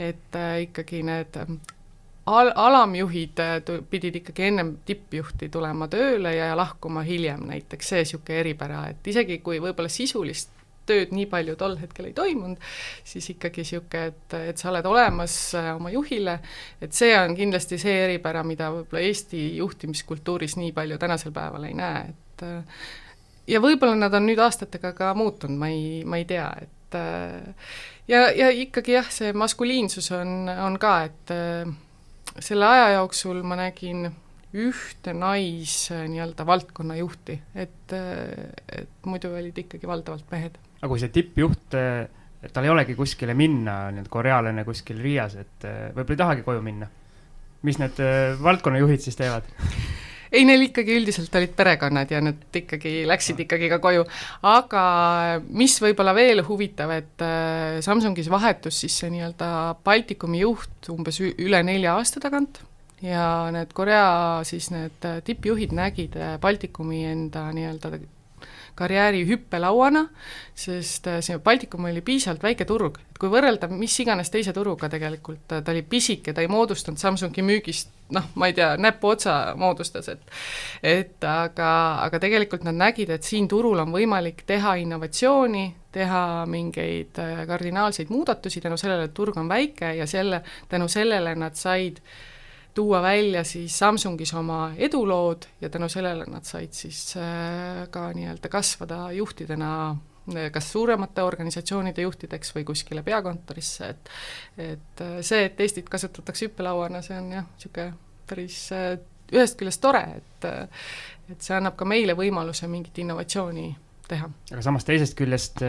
Speaker 3: et äh, ikkagi need al-, alamjuhid pidid ikkagi ennem tippjuhti tulema tööle ja lahkuma hiljem näiteks, see niisugune eripära, et isegi kui võib-olla sisulist tööd nii palju tol hetkel ei toimunud, siis ikkagi niisugune, et, et sa oled olemas äh, oma juhile, et see on kindlasti see eripära, mida võib-olla Eesti juhtimiskultuuris nii palju tänasel päeval ei näe, et äh, ja võib-olla nad on nüüd aastatega ka muutunud, ma ei, ma ei tea, et äh, ja, ja ikkagi jah, see maskuliinsus on, on ka, et selle aja jooksul ma nägin ühte nais nii-öelda valdkonnajuhti, et, et muidu olid ikkagi valdavalt mehed
Speaker 2: aga kui see tippjuht, et tal ei olegi kuskile minna, nii-öelda korealane kuskil Riias, et eh, võib-olla ei tahagi koju minna. mis need eh, valdkonnajuhid siis teevad?
Speaker 3: ei, neil ikkagi üldiselt olid perekonnad ja nad ikkagi läksid ikkagi ka koju, aga mis võib-olla veel huvitav, et eh, Samsungis vahetus siis see nii-öelda Baltikumi juht umbes üle nelja aasta tagant ja need Korea siis need tippjuhid nägid Baltikumi enda nii-öelda karjääri hüppelauana, sest äh, see Baltikum oli piisavalt väike turg, et kui võrrelda mis iganes teise turuga tegelikult, äh, ta oli pisike, ta ei moodustanud Samsungi müügist noh, ma ei tea, näpuotsa moodustas, et et aga, aga tegelikult nad nägid, et siin turul on võimalik teha innovatsiooni, teha mingeid äh, kardinaalseid muudatusi tänu sellele, et turg on väike ja selle, tänu sellele nad said äh, tuua välja siis Samsungis oma edulood ja tänu sellele nad said siis äh, ka nii-öelda kasvada juhtidena äh, kas suuremate organisatsioonide juhtideks või kuskile peakontorisse, et et äh, see, et Eestit kasutatakse hüppelauana, see on jah, niisugune päris ühest küljest tore, et et see annab ka meile võimaluse mingit innovatsiooni teha.
Speaker 2: aga samas teisest küljest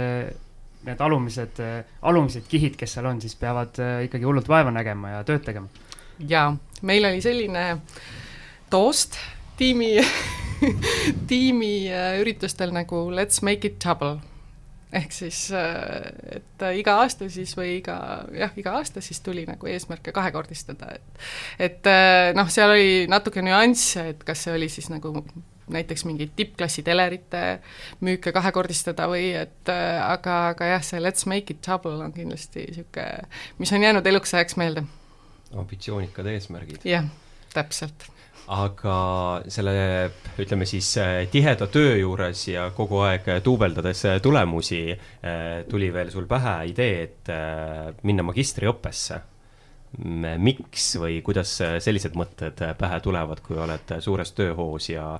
Speaker 2: need alumised, alumised kihid, kes seal on, siis peavad ikkagi hullult vaeva nägema ja tööd tegema
Speaker 3: jaa, meil oli selline toost tiimi tiimi äh, üritustel nagu Let's make it double. ehk siis, äh, et äh, iga aasta siis või iga, jah, iga aasta siis tuli nagu eesmärke kahekordistada, et et noh, seal oli natuke nüansse, et kas see oli siis nagu näiteks mingeid tippklassi telerite müüke kahekordistada või et aga, aga jah, see Let's make it double on kindlasti niisugune, mis on jäänud eluks ajaks meelde
Speaker 1: ambitsioonikad eesmärgid.
Speaker 3: jah, täpselt.
Speaker 1: aga selle, ütleme siis tiheda töö juures ja kogu aeg duubeldades tulemusi, tuli veel sul pähe idee, et minna magistriõppesse miks või kuidas sellised mõtted pähe tulevad, kui oled suures tööhoos ja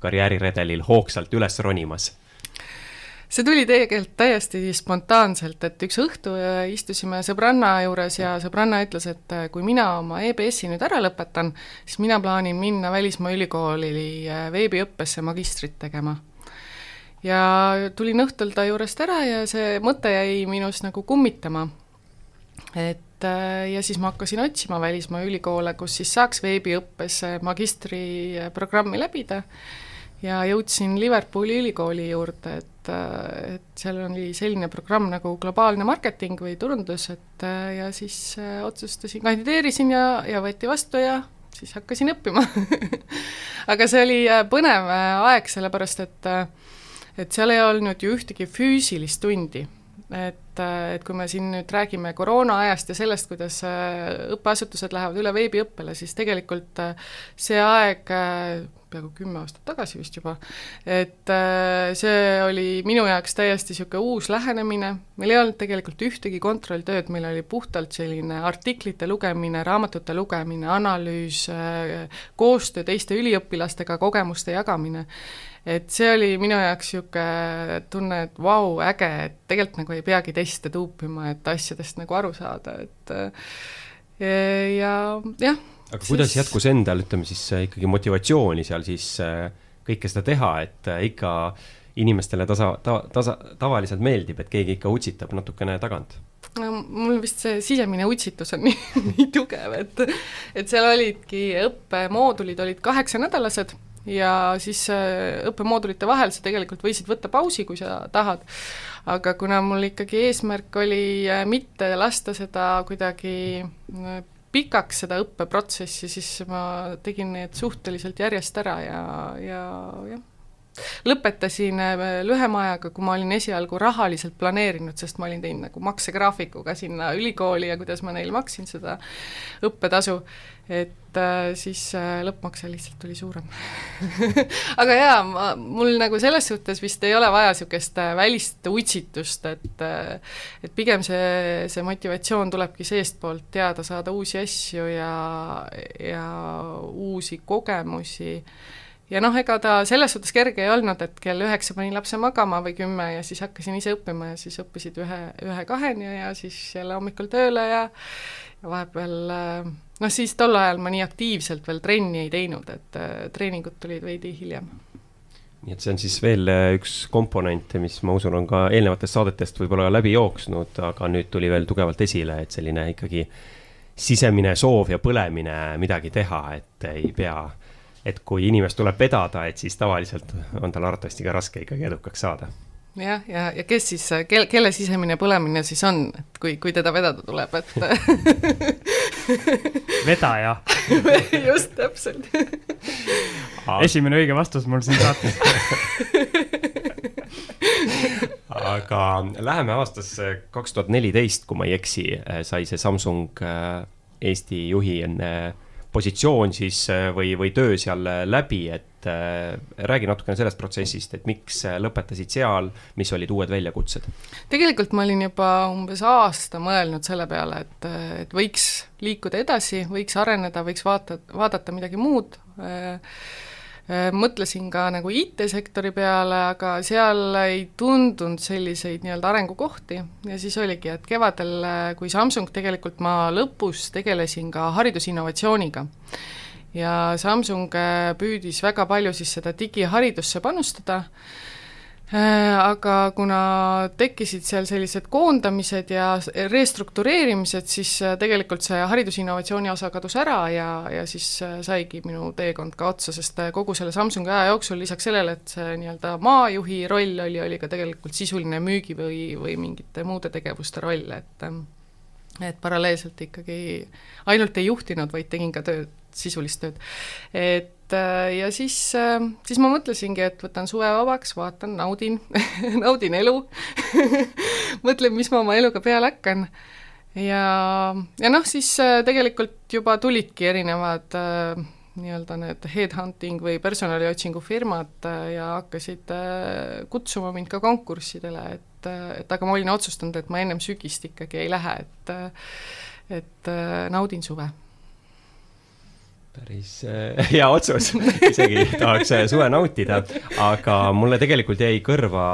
Speaker 1: karjääriredelil hoogsalt üles ronimas?
Speaker 3: See tuli tegelikult täiesti spontaanselt, et üks õhtu äh, istusime sõbranna juures ja sõbranna ütles, et äh, kui mina oma EBS-i nüüd ära lõpetan, siis mina plaanin minna välismaa ülikooli äh, veebiõppesse magistrit tegema. ja tulin õhtul ta juurest ära ja see mõte jäi minus nagu kummitama. et ja siis ma hakkasin otsima välismaa ülikoole, kus siis saaks veebiõppes magistriprogrammi läbida ja jõudsin Liverpooli ülikooli juurde, et et, et seal oli selline programm nagu globaalne marketing või turundus, et ja siis äh, otsustasin, kandideerisin ja, ja võeti vastu ja siis hakkasin õppima aga see oli äh, põnev äh, aeg, sellepärast et et seal ei olnud ju ühtegi füüsilist tundi. Et, et kui me siin nüüd räägime koroona ajast ja sellest, kuidas õppeasutused lähevad üle veebiõppele, siis tegelikult see aeg peaaegu kümme aastat tagasi vist juba, et äh, see oli minu jaoks täiesti niisugune uus lähenemine, meil ei olnud tegelikult ühtegi kontrolltööd, meil oli puhtalt selline artiklite lugemine, raamatute lugemine, analüüs, äh, koostöö teiste üliõpilastega, kogemuste jagamine. et see oli minu jaoks niisugune tunne, et vau, äge, et tegelikult nagu ei peagi teste tuupima, et asjadest nagu aru saada, et äh, ja jah
Speaker 1: aga kuidas siis... jätkus endal, ütleme siis ikkagi motivatsiooni seal siis kõike seda teha, et ikka inimestele tasa, ta, tasa, tavaliselt meeldib, et keegi ikka utsitab natukene tagant?
Speaker 3: no mul vist see sisemine utsitus on nii, nii tugev, et et seal olidki õppemoodulid olid kaheksanädalased ja siis äh, õppemoodulite vahel sa tegelikult võisid võtta pausi, kui sa tahad. aga kuna mul ikkagi eesmärk oli äh, mitte lasta seda kuidagi äh, pikaks, seda õppeprotsessi, siis ma tegin need suhteliselt järjest ära ja, ja jah lõpetasin äh, lühema ajaga, kui ma olin esialgu rahaliselt planeerinud, sest ma olin teinud nagu maksegraafiku ka sinna ülikooli ja kuidas ma neile maksin seda õppetasu, et äh, siis äh, lõppmakse lihtsalt tuli suurem aga jaa, ma, mul nagu selles suhtes vist ei ole vaja niisugust välist utsitust, et et pigem see, see motivatsioon tulebki seestpoolt teada saada uusi asju ja, ja uusi kogemusi ja noh, ega ta selles suhtes kerge ei olnud, et kell üheksa panin lapse magama või kümme ja siis hakkasin ise õppima ja siis õppisid ühe, ühe-kaheni ja siis jälle hommikul tööle ja ja vahepeal noh, siis tol ajal ma nii aktiivselt veel trenni ei teinud, et äh, treeningud tulid veidi hiljem.
Speaker 1: nii et see on siis veel äh, üks komponent, mis ma usun, on ka eelnevatest saadetest võib-olla läbi jooksnud, aga nüüd tuli veel tugevalt esile, et selline ikkagi sisemine soov ja põlemine midagi teha, et ei pea et kui inimest tuleb vedada, et siis tavaliselt on tal arvatavasti ka raske ikkagi edukaks saada.
Speaker 3: jah, ja, ja, ja kes siis, kel-, kelle sisemine põlemine siis on, et kui, kui teda vedada tuleb, et
Speaker 2: vedaja.
Speaker 3: Just, täpselt.
Speaker 2: Esimene õige vastus mul siin saates.
Speaker 1: Aga läheme aastasse kaks tuhat neliteist, kui ma ei eksi, sai see Samsung äh, Eesti juhi enne positsioon siis äh, või, või töö seal äh, läbi, et äh, räägi natukene sellest protsessist, et miks lõpetasid seal, mis olid uued väljakutsed?
Speaker 3: tegelikult ma olin juba umbes aasta mõelnud selle peale, et, et võiks liikuda edasi, võiks areneda, võiks vaata, vaadata midagi muud äh,, mõtlesin ka nagu IT-sektori peale, aga seal ei tundunud selliseid nii-öelda arengukohti. Ja siis oligi, et kevadel, äh, kui Samsung, tegelikult ma lõpus tegelesin ka haridusinnovatsiooniga. Ja Samsung äh, püüdis väga palju siis seda digiharidusse panustada. Äh, aga kuna tekkisid seal sellised koondamised ja restruktureerimised, siis äh, tegelikult see haridusinnovatsiooni osa kadus ära ja, ja siis äh, saigi minu teekond ka otsa, sest kogu selle Samsungi aja jooksul lisaks sellele, et see nii-öelda maajuhi roll oli, oli ka tegelikult sisuline müügi või, või mingite muude tegevuste roll, et et paralleelselt ikkagi ainult ei juhtinud, vaid tegin ka tööd, sisulist tööd. et Äh, ja siis, äh, siis ma mõtlesingi, et võtan suve vabaks, vaatan, naudin naudin elu mõtlen, mis ma oma eluga peale hakkan. ja, ja noh, siis äh, tegelikult juba tulidki erinevad nii-öelda need headhunting või personaliotsingu firmad ja hakkasid kutsuma mind ka konkurssidele, et, et aga ma olin otsustanud, et ma ennem sügist ikkagi ei lähe, et et naudin suve
Speaker 1: päris äh, hea otsus, isegi tahaks äh, suve nautida, aga mulle tegelikult jäi kõrva,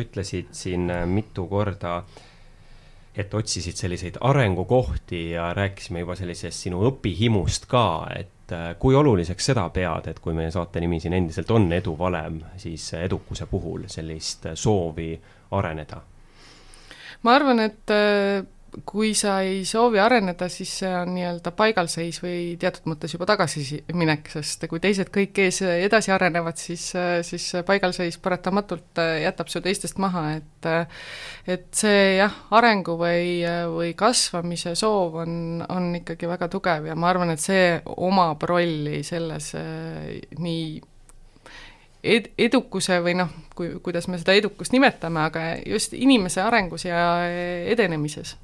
Speaker 1: ütlesid siin äh, mitu korda, et otsisid selliseid arengukohti ja rääkisime juba sellisest sinu õpihimust ka, et kui oluliseks seda pead, et kui meie saate nimi siin endiselt on eduvalem, siis edukuse puhul sellist soovi areneda?
Speaker 3: ma arvan, et kui sa ei soovi areneda, siis see on nii-öelda paigalseis või teatud mõttes juba tagasiminek, sest kui teised kõik ees edasi arenevad, siis, siis paigalseis paratamatult jätab su teistest maha, et et see jah, arengu või, või kasvamise soov on, on ikkagi väga tugev ja ma arvan, et see omab rolli selles nii ed-, edukuse või noh, kui, kuidas me seda edukust nimetame, aga just inimese arengus ja edenemises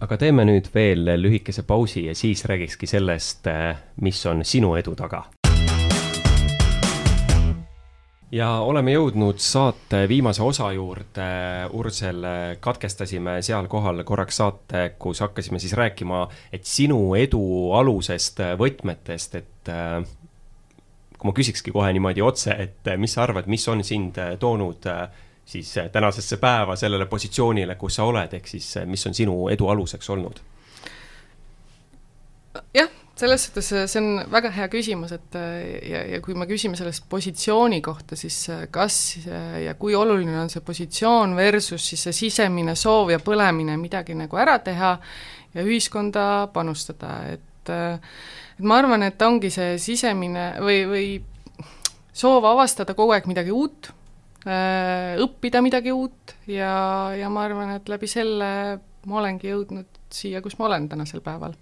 Speaker 1: aga teeme nüüd veel lühikese pausi ja siis räägikski sellest, eh, mis on sinu edu taga. ja oleme jõudnud saate viimase osa juurde. Ursel, katkestasime seal kohal korraks saate, kus hakkasime siis rääkima, et sinu edu alusest, võtmetest, et kui ma küsikski kohe niimoodi otse, et mis sa arvad, mis on sind toonud äh, siis äh, tänasesse päeva sellele positsioonile, kus sa oled, ehk siis äh, mis on sinu edu aluseks olnud?
Speaker 3: jah, selles suhtes see on väga hea küsimus, et ja, ja kui me küsime sellest positsiooni kohta, siis kas ja kui oluline on see positsioon versus siis see sisemine soov ja põlemine midagi nagu ära teha ja ühiskonda panustada, et et ma arvan, et ongi see sisemine või, või soov avastada kogu aeg midagi uut, õppida midagi uut ja, ja ma arvan, et läbi selle ma olengi jõudnud siia, kus ma olen tänasel päeval.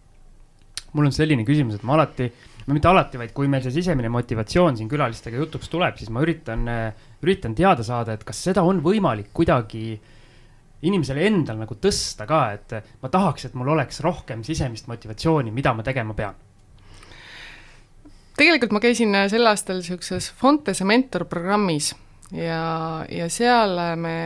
Speaker 2: Mul on selline küsimus, et ma alati, no mitte alati, vaid kui meil see sisemine motivatsioon siin külalistega jutuks tuleb, siis ma üritan, üritan teada saada, et kas seda on võimalik kuidagi inimesele endal nagu tõsta ka, et ma tahaks, et mul oleks rohkem sisemist motivatsiooni, mida ma tegema pean.
Speaker 3: Tegelikult ma käisin sel aastal niisuguses Fontese mentorprogrammis ja, ja seal me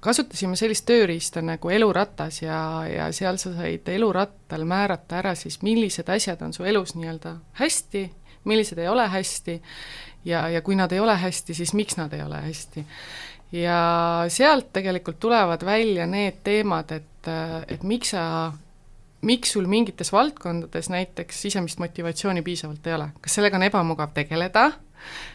Speaker 3: kasutasime sellist tööriista nagu eluratas ja, ja seal sa said elurattal määrata ära siis, millised asjad on su elus nii-öelda hästi, millised ei ole hästi. Ja, ja kui nad ei ole hästi, siis miks nad ei ole hästi. ja sealt tegelikult tulevad välja need teemad, et, et miks sa miks sul mingites valdkondades näiteks sisemist motivatsiooni piisavalt ei ole, kas sellega on ebamugav tegeleda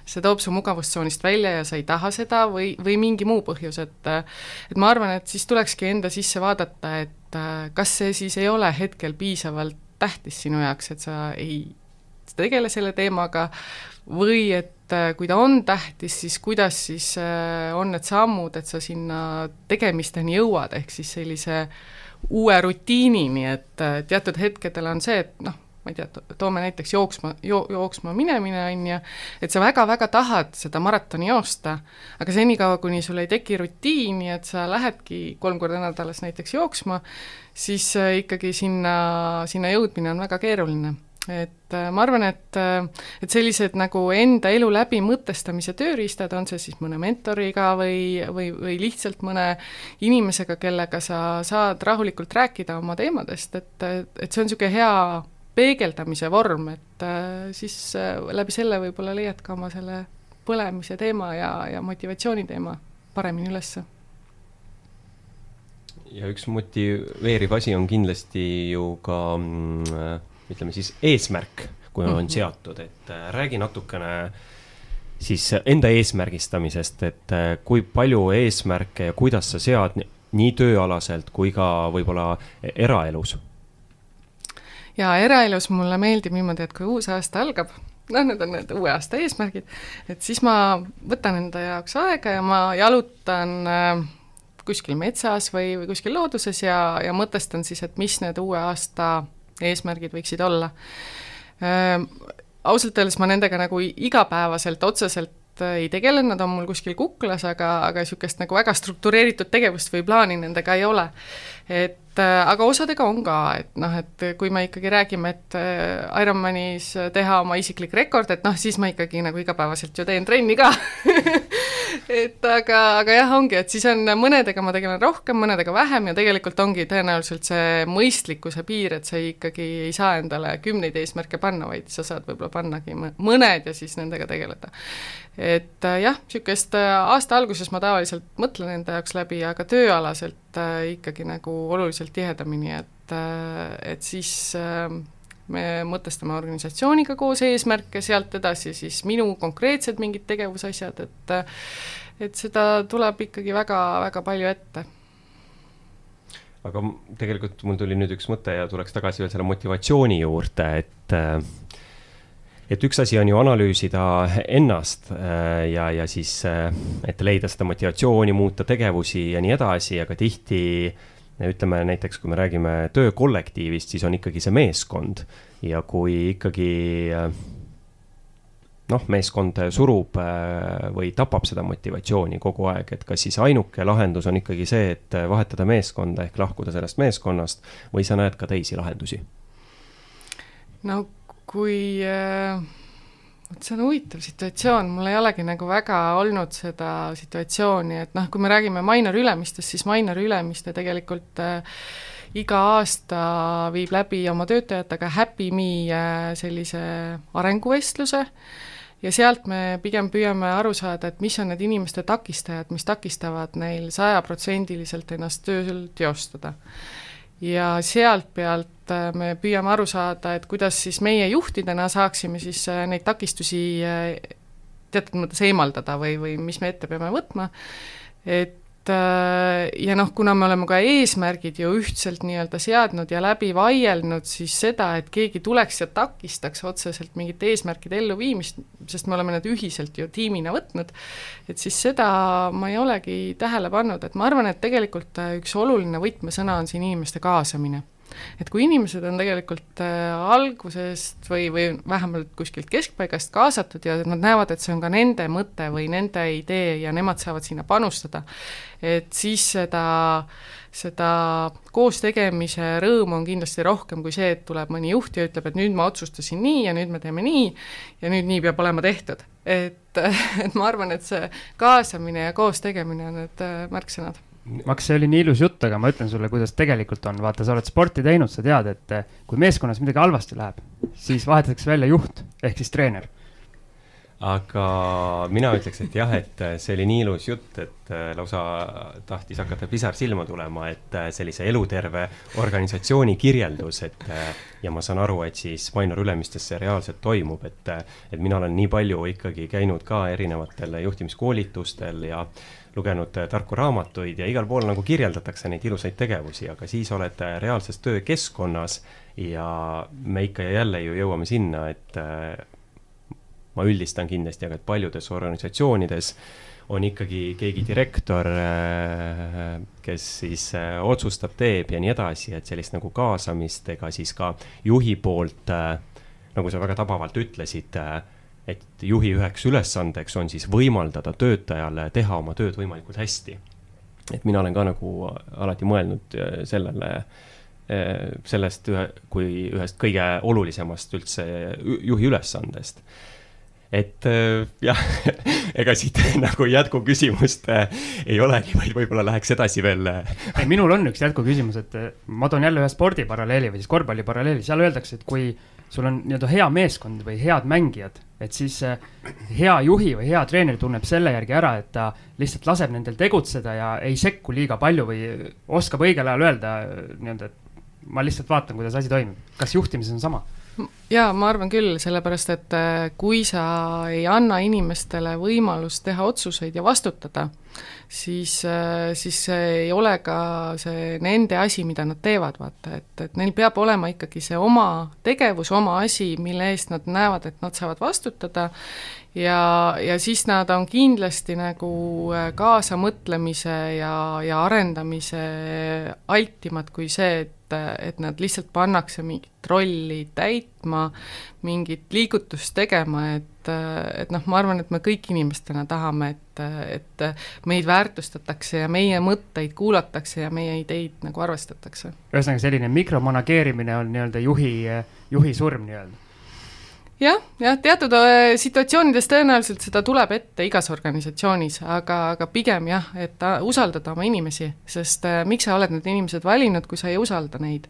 Speaker 3: see toob su mugavustsoonist välja ja sa ei taha seda või, või mingi muu põhjus, et et ma arvan, et siis tulekski enda sisse vaadata, et kas see siis ei ole hetkel piisavalt tähtis sinu jaoks, et sa ei tegele selle teemaga või et kui ta on tähtis, siis kuidas siis on need sammud, et sa sinna tegemisteni jõuad, ehk siis sellise uue rutiinini, et teatud hetkedel on see, et noh, ma ei tea, toome näiteks jooksma, jo-, jooksma minemine, on ju, et sa väga-väga tahad seda maratoni joosta, aga senikaua, kuni sul ei teki rutiini, et sa lähedki kolm korda nädalas näiteks jooksma, siis äh, ikkagi sinna, sinna jõudmine on väga keeruline. Et äh, ma arvan, et, äh, et sellised nagu enda elu läbi mõtestamise tööriistad, on see siis mõne mentoriga või, või, või lihtsalt mõne inimesega, kellega sa saad rahulikult rääkida oma teemadest, et, et see on niisugune hea peegeldamise vorm, et äh, siis äh, läbi selle võib-olla leiad ka oma selle põlemise teema ja, ja motivatsiooni teema paremini ülesse.
Speaker 1: ja üks motiveeriv asi on kindlasti ju ka mm, ütleme siis eesmärk, kui on mm -hmm. seatud, et äh, räägi natukene siis enda eesmärgistamisest, et kui palju eesmärke ja kuidas sa sead nii tööalaselt kui ka võib-olla eraelus
Speaker 3: ja eraelus mulle meeldib niimoodi, et kui uus aasta algab, noh, need on need uue aasta eesmärgid, et siis ma võtan enda jaoks aega ja ma jalutan äh, kuskil metsas või, või kuskil looduses ja, ja mõtestan siis, et mis need uue aasta eesmärgid võiksid olla äh,. ausalt öeldes ma nendega nagu igapäevaselt otseselt ei tegele, nad on mul kuskil kuklas, aga, aga niisugust nagu väga struktureeritud tegevust või plaani nendega ei ole. et äh, aga osadega on ka, et noh, et kui me ikkagi räägime, et äh, Ironmanis teha oma isiklik rekord, et noh, siis ma ikkagi nagu igapäevaselt ju teen trenni ka et aga, aga jah, ongi, et siis on mõnedega ma tegelen rohkem, mõnedega vähem ja tegelikult ongi tõenäoliselt see mõistlikkuse piir, et sa ikkagi ei saa endale kümneid eesmärke panna, vaid sa saad võib-olla pannagi mõned ja siis nendega tegeleda. Et äh, jah, niisugust aasta alguses ma tavaliselt mõtlen enda jaoks läbi, aga tööalaselt äh, ikkagi nagu oluliselt tihedamini, et, äh, et siis äh, me mõtestame organisatsiooniga koos eesmärke, sealt edasi siis minu konkreetsed mingid tegevusasjad, et et seda tuleb ikkagi väga-väga palju ette.
Speaker 1: Aga tegelikult mul tuli nüüd üks mõte ja tuleks tagasi veel selle motivatsiooni juurde, et et üks asi on ju analüüsida ennast äh, ja, ja siis, äh, et leida seda motivatsiooni, muuta tegevusi ja nii edasi, aga tihti ütleme näiteks, kui me räägime töökollektiivist, siis on ikkagi see meeskond ja kui ikkagi äh, noh, meeskond surub või tapab seda motivatsiooni kogu aeg, et kas siis ainuke lahendus on ikkagi see, et vahetada meeskonda ehk lahkuda sellest meeskonnast või sa näed ka teisi lahendusi?
Speaker 3: no kui äh, vot see on huvitav situatsioon, mul ei olegi nagu väga olnud seda situatsiooni, et noh, kui me räägime Mainor Ülemistest, siis Mainor Ülemiste tegelikult äh, iga aasta viib läbi oma töötajatega Happy Me äh, sellise arenguvestluse ja sealt me pigem püüame aru saada, et mis on need inimeste takistajad, mis takistavad neil sajaprotsendiliselt ennast tööl teostada ja sealt pealt äh, me püüame aru saada, et kuidas siis meie juhtidena saaksime siis äh, neid takistusi teatud mõttes eemaldada või, või mis me ette peame võtma, et Äh, ja noh, kuna me oleme ka eesmärgid ju ühtselt nii-öelda seadnud ja läbi vaielnud, siis seda, et keegi tuleks ja takistaks otseselt mingite eesmärkide elluviimist, sest me oleme need ühiselt ju tiimina võtnud, et siis seda ma ei olegi tähele pannud, et ma arvan, et tegelikult äh, üks oluline võtmesõna on siin inimeste kaasamine et kui inimesed on tegelikult äh, algusest või, või vähemalt kuskilt keskpaigast kaasatud ja nad näevad, et see on ka nende mõte või nende idee ja nemad saavad sinna panustada, et siis seda, seda koos tegemise rõõmu on kindlasti rohkem kui see, et tuleb mõni juht ja ütleb, et nüüd ma otsustasin nii ja nüüd me teeme nii ja nüüd nii peab olema tehtud. et, et ma arvan, et see kaasamine ja koos tegemine on need äh, märksõnad
Speaker 2: Maks, see oli nii ilus jutt, aga ma ütlen sulle, kuidas tegelikult on, vaata, sa oled sporti teinud, sa tead, et eh, kui meeskonnas midagi halvasti läheb, siis vahetatakse välja juht ehk siis treener.
Speaker 1: aga mina ütleks, et jah, et eh, see oli nii ilus jutt, et eh, lausa tahtis hakata pisar silma tulema, et sellise eluterve organisatsiooni kirjeldus, et ja ma saan aru, et siis Mainor Ülemistes see reaalselt toimub, et, et mina olen nii palju ikkagi käinud ka erinevatel juhtimiskoolitustel ja lugenud äh, tarku raamatuid ja igal pool nagu kirjeldatakse neid ilusaid tegevusi, aga siis oled äh, reaalses töökeskkonnas ja me ikka ja jälle ju jõuame sinna, et äh, ma üldistan kindlasti, aga et paljudes organisatsioonides on ikkagi keegi direktor, kes siis otsustab, teeb ja nii edasi, et sellist nagu kaasamist ega siis ka juhi poolt, nagu sa väga tabavalt ütlesid et juhi üheks ülesandeks on siis võimaldada töötajale teha oma tööd võimalikult hästi. et mina olen ka nagu alati mõelnud äh, sellele, äh, sellest ühe, kui ühest kõige olulisemast üldse juhi ülesandest et äh, jah, ega siit nagu jätkuküsimust ei olegi, vaid võib-olla läheks edasi veel.
Speaker 2: minul on üks jätkuküsimus, et ma toon jälle ühe spordiparalleeli või siis korvpalliparalleeli, seal öeldakse, et kui sul on nii-öelda hea meeskond või head mängijad, et siis hea juhi või hea treener tunneb selle järgi ära, et ta lihtsalt laseb nendel tegutseda ja ei sekku liiga palju või oskab õigel ajal öelda nii-öelda, et ma lihtsalt vaatan, kuidas asi toimub. kas juhtimises on sama?
Speaker 3: Jaa, ma arvan küll, sellepärast et äh, kui sa ei anna inimestele võimalust teha otsuseid ja vastutada, siis, äh, siis see ei ole ka see nende asi, mida nad teevad, vaata, et, et neil peab olema ikkagi see oma tegevus, oma asi, mille eest nad näevad, et nad saavad vastutada. Ja, ja siis nad on kindlasti nagu äh, kaasamõtlemise ja, ja arendamise altimad kui see, et et, et nad lihtsalt pannakse mingit rolli täitma, mingit liigutust tegema, et, et noh, ma arvan, et me kõik inimestena tahame, et, et meid väärtustatakse ja meie mõtteid kuulatakse ja meie ideid nagu arvestatakse.
Speaker 2: ühesõnaga, selline mikromanageerimine on nii-öelda juhi, juhi surm nii-öelda
Speaker 3: jah, jah, teatud äh, situatsioonides tõenäoliselt seda tuleb ette igas organisatsioonis, aga, aga pigem jah, et usaldada oma inimesi, sest äh, miks sa oled need inimesed valinud, kui sa ei usalda neid.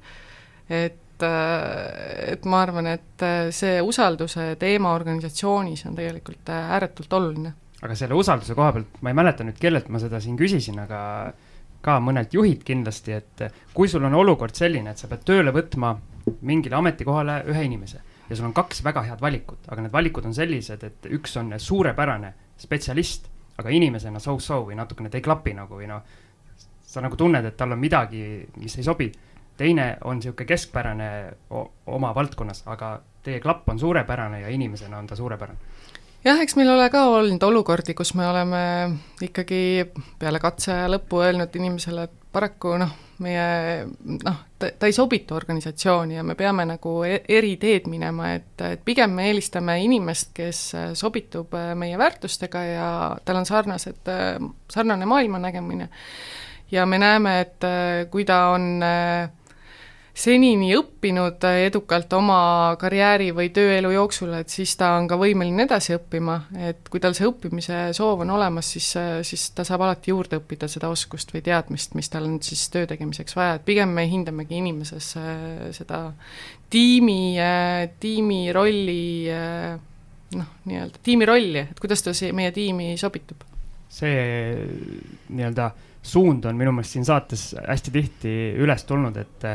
Speaker 3: et, äh, et ma arvan, et äh, see usalduse teema organisatsioonis on tegelikult äh, ääretult oluline.
Speaker 2: aga selle usalduse koha pealt, ma ei mäleta nüüd, kellelt ma seda siin küsisin, aga ka mõnelt juhilt kindlasti, et kui sul on olukord selline, et sa pead tööle võtma mingile ametikohale ühe inimese ja sul on kaks väga head valikut, aga need valikud on sellised, et üks on suurepärane spetsialist, aga inimesena so-so või natukene ei klapi nagu või noh, sa nagu tunned, et tal on midagi, mis ei sobi. teine on niisugune keskpärane oma valdkonnas, aga teie klapp on suurepärane ja inimesena on ta suurepärane
Speaker 3: jah, eks meil ole ka olnud olukordi, kus me oleme ikkagi peale katse lõppu öelnud inimesele, et paraku noh, meie noh, ta, ei sobitu organisatsiooni ja me peame nagu e-, eri teed minema, et, et pigem me eelistame inimest, kes sobitub äh, meie väärtustega ja tal on sarnased, äh, sarnane maailmanägemine. ja me näeme, et äh, kui ta on äh, senini õppinud edukalt oma karjääri või tööelu jooksul, et siis ta on ka võimeline edasi õppima, et kui tal see õppimise soov on olemas, siis, siis ta saab alati juurde õppida seda oskust või teadmist, mis tal on siis töö tegemiseks vaja, et pigem me hindamegi inimeses äh, seda tiimi, äh, tiimi rolli äh, noh, nii-öelda tiimi rolli, et kuidas ta siia meie tiimi sobitub.
Speaker 2: See nii-öelda suund on minu meelest siin saates hästi tihti üles tulnud, et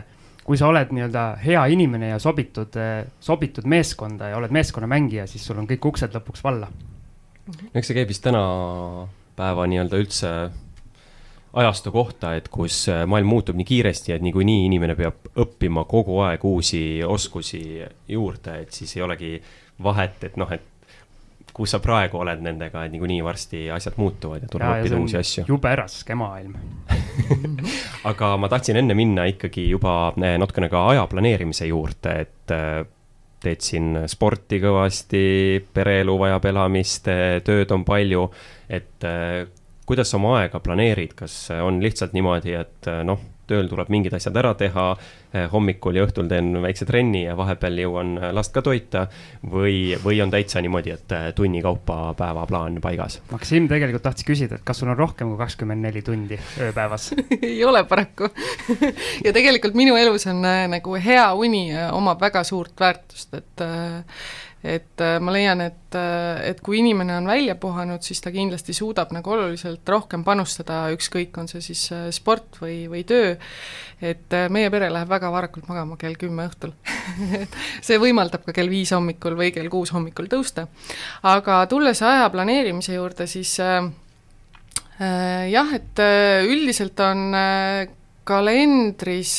Speaker 2: kui sa oled nii-öelda hea inimene ja sobitud, sobitud meeskonda ja oled meeskonnamängija, siis sul on kõik uksed lõpuks valla.
Speaker 1: eks see käib vist tänapäeva nii-öelda üldse ajastu kohta, et kus maailm muutub nii kiiresti, et niikuinii inimene peab õppima kogu aeg uusi oskusi juurde, et siis ei olegi vahet, et noh, et kus sa praegu oled nendega, et niikuinii varsti asjad muutuvad ja tuleb õppida uusi asju.
Speaker 2: jube raske maailm
Speaker 1: aga ma tahtsin enne minna ikkagi juba eh, natukene ka aja planeerimise juurde, et eh, teed siin sporti kõvasti, pereelu vajab elamist, eh, tööd on palju, et kuidas sa oma aega planeerid, kas on lihtsalt niimoodi, et noh tööl tuleb mingid asjad ära teha, eh, hommikul ja õhtul teen väikse trenni ja vahepeal jõuan eh, last ka toita. või, või on täitsa niimoodi, et eh, tunni kaupa päevaplaan paigas?
Speaker 2: Maksim tegelikult tahtis küsida, et kas sul on rohkem kui kakskümmend neli tundi ööpäevas
Speaker 3: ei ole paraku ja tegelikult minu elus on nagu hea uni omab väga suurt väärtust, et et äh, ma leian, et, äh, et kui inimene on välja puhanud, siis ta kindlasti suudab nagu oluliselt rohkem panustada, ükskõik, on see siis äh, sport või, või töö, et meie pere läheb väga varakult magama kell kümme õhtul see võimaldab ka kell viis hommikul või kell kuus hommikul tõusta. aga tulles aja planeerimise juurde, siis äh, jah, et üldiselt on kalendris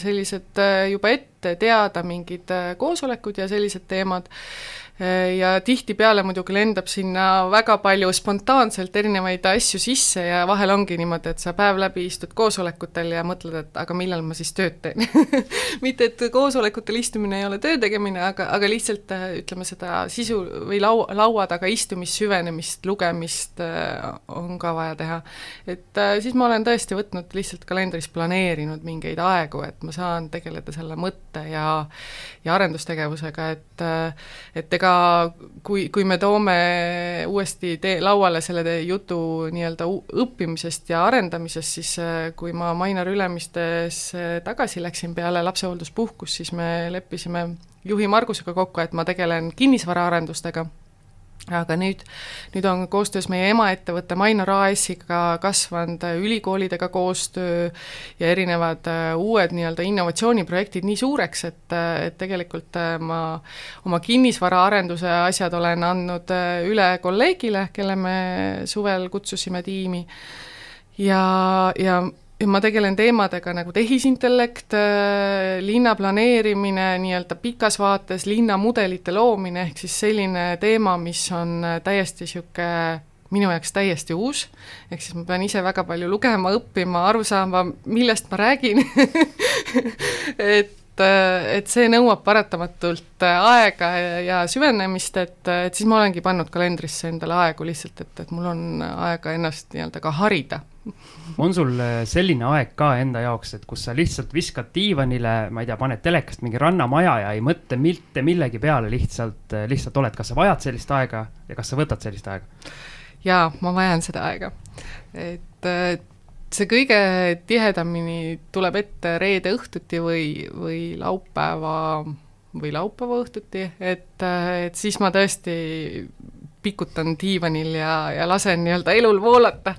Speaker 3: sellised juba ette teada mingid koosolekud ja sellised teemad, ja tihtipeale muidugi lendab sinna väga palju spontaanselt erinevaid asju sisse ja vahel ongi niimoodi, et sa päev läbi istud koosolekutel ja mõtled, et aga millal ma siis tööd teen mitte, et koosolekutel istumine ei ole töö tegemine, aga, aga lihtsalt ütleme, seda sisu või lau-, laua taga istumist, süvenemist, lugemist äh, on ka vaja teha. et äh, siis ma olen tõesti võtnud lihtsalt kalendris planeerinud mingeid aegu, et ma saan tegeleda selle mõtte ja ja arendustegevusega, et äh, et ega ega kui, kui me toome uuesti tee, lauale selle jutu nii-öelda õppimisest ja arendamisest, siis äh, kui ma Mainar Ülemistes tagasi läksin peale lapsehoolduspuhkust, siis me leppisime juhi Margusega kokku, et ma tegelen kinnisvaraarendustega aga nüüd, nüüd on koostöös meie emaettevõtte Mainor AS-iga kasvanud ülikoolidega koostöö ja erinevad äh, uued nii-öelda innovatsiooniprojektid nii suureks, et, äh, et tegelikult äh, ma oma kinnisvaraarenduse asjad olen andnud üle kolleegile, kelle me suvel kutsusime tiimi. Ja, ja ja ma tegelen teemadega nagu tehisintellekt, äh, linna planeerimine nii-öelda pikas vaates, linnamudelite loomine, ehk siis selline teema, mis on äh, täiesti niisugune minu jaoks täiesti uus, ehk siis ma pean ise väga palju lugema, õppima, aru saama, millest ma räägin. Et äh, et see nõuab paratamatult aega ja süvenemist, et, et siis ma olengi pannud kalendrisse endale aegu lihtsalt, et, et mul on aega ennast nii-öelda ka harida
Speaker 2: on sul äh, selline aeg ka enda jaoks, et kus sa lihtsalt viskad diivanile, ma ei tea, paned telekast mingi rannamaja ja ei mõtle mitte millegi peale, lihtsalt, äh, lihtsalt oled, kas sa vajad sellist aega ja kas sa võtad sellist aega?
Speaker 3: jaa, ma vajan seda aega. et äh, see kõige tihedamini tuleb ette reede õhtuti või, või laupäeva või laupäeva õhtuti, et, et siis ma tõesti pikutan diivanil ja, ja lasen nii-öelda elul voolata.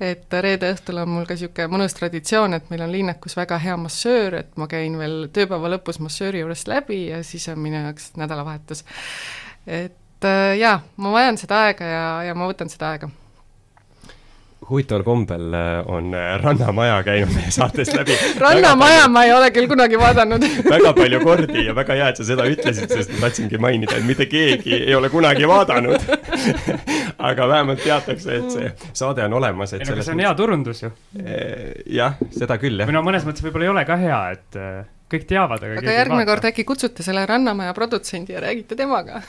Speaker 3: et reede õhtul on mul ka niisugune mõnus traditsioon, et meil on linnakus väga hea massöör, et ma käin veel tööpäeva lõpus massööri juurest läbi ja siis on minu jaoks nädalavahetus. et äh, jaa, ma vajan seda aega ja, ja ma võtan seda aega
Speaker 1: huvitaval kombel äh, on äh, Rannamaja käinud meie saatest läbi.
Speaker 3: Rannamaja ma ei ole küll kunagi vaadanud.
Speaker 1: Väga palju kordi ja väga hea, et sa seda ütlesid, sest ma tahtsingi mainida, et mitte keegi ei ole kunagi vaadanud. Aga vähemalt teatakse, et see saade on olemas,
Speaker 2: et selles see on hea turundus ju.
Speaker 1: Äh, jah, seda küll, jah.
Speaker 2: või no mõnes mõttes võib-olla ei ole ka hea, et kõik teavad,
Speaker 3: aga aga järgmine kord äkki kutsute selle Rannamaja produtsendi ja räägite temaga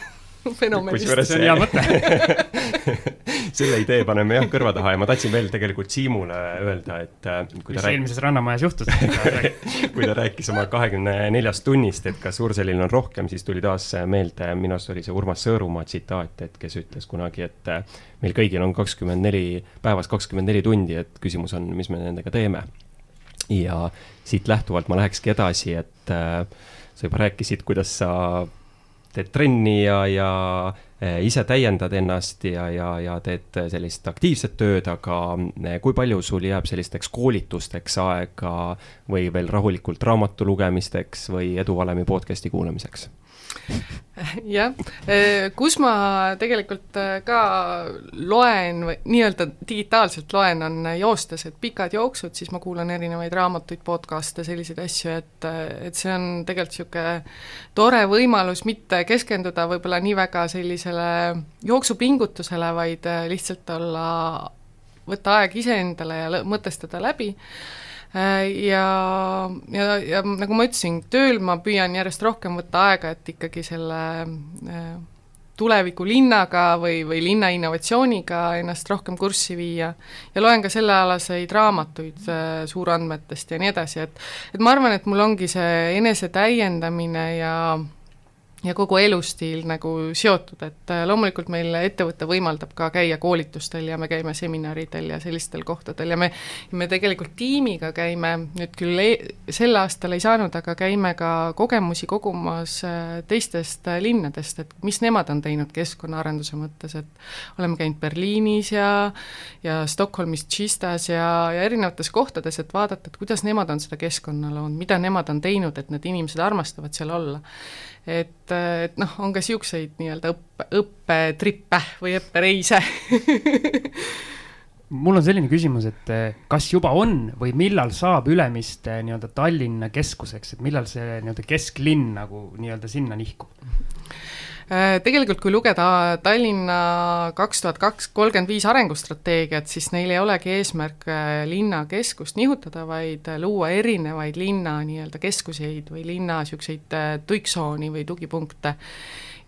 Speaker 3: fenomenist.
Speaker 2: see on hea mõte
Speaker 1: selle idee paneme jah kõrva taha ja ma tahtsin veel tegelikult Siimule öelda, et äh,
Speaker 2: kui mis rääk... eelmises Rannamajas juhtus
Speaker 1: kui ta rääkis oma kahekümne neljast tunnist, et kas Urselil on rohkem, siis tuli taas meelde, minu arust oli see Urmas Sõõrumaa tsitaat, et kes ütles kunagi, et äh, meil kõigil on kakskümmend neli, päevas kakskümmend neli tundi, et küsimus on, mis me nendega teeme. ja siit lähtuvalt ma lähekski edasi, et äh, sa juba rääkisid, kuidas sa teed trenni ja, ja Eh, ise täiendad ennast ja, ja, ja teed sellist aktiivset tööd, aga eh, kui palju sul jääb sellisteks koolitusteks aega või veel rahulikult raamatu lugemisteks või Eduvalemi podcast'i kuulamiseks?
Speaker 3: Jah, eh, kus ma tegelikult eh, ka loen või nii-öelda digitaalselt loen, on joostes, et pikad jooksud, siis ma kuulan erinevaid raamatuid, podcast'e, selliseid asju, et et see on tegelikult niisugune tore võimalus mitte keskenduda võib-olla nii väga sellisele jooksupingutusele, vaid lihtsalt olla, võtta aeg iseendale ja mõtestada läbi ja, ja, ja nagu ma ütlesin, tööl ma püüan järjest rohkem võtta aega, et ikkagi selle äh, tulevikulinnaga või, või linna innovatsiooniga ennast rohkem kurssi viia. Ja loen ka sellealaseid raamatuid äh, suurandmetest ja nii edasi, et et ma arvan, et mul ongi see enesetäiendamine ja ja kogu elustiil nagu seotud, et äh, loomulikult meil ettevõte võimaldab ka käia koolitustel ja me käime seminaridel ja sellistel kohtadel ja me, me tegelikult tiimiga käime, nüüd küll e sel aastal ei saanud, aga käime ka kogemusi kogumas äh, teistest äh, linnadest, et mis nemad on teinud keskkonnaarenduse mõttes, et oleme käinud Berliinis ja ja Stockholmis Tšistas ja, ja erinevates kohtades, et vaadata, et kuidas nemad on seda keskkonna loonud, mida nemad on teinud, et need inimesed armastavad seal olla et, et noh, on ka niisuguseid nii-öelda õppe, õppetrippe või õppereise
Speaker 2: mul on selline küsimus, et eh, kas juba on või millal saab Ülemiste nii-öelda Tallinna keskuseks, et millal see nii-öelda kesklinn nagu nii-öelda sinna nihkub?
Speaker 3: Äh, tegelikult kui lugeda Tallinna kaks tuhat kaks, kolmkümmend viis arengustrateegiat, siis neil ei olegi eesmärk äh, linnakeskust nihutada, vaid äh, luua erinevaid linna nii-öelda keskuseid või linna niisuguseid tuiksooni või tugipunkte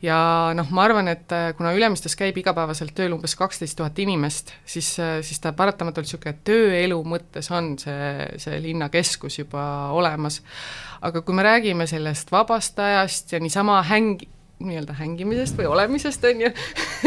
Speaker 3: ja noh, ma arvan, et kuna Ülemistes käib igapäevaselt tööl umbes kaksteist tuhat inimest, siis, siis ta paratamatult niisugune tööelu mõttes on see, see linnakeskus juba olemas. aga kui me räägime sellest vabast ajast ja niisama häng-, nii-öelda hängimisest või olemisest, on ju.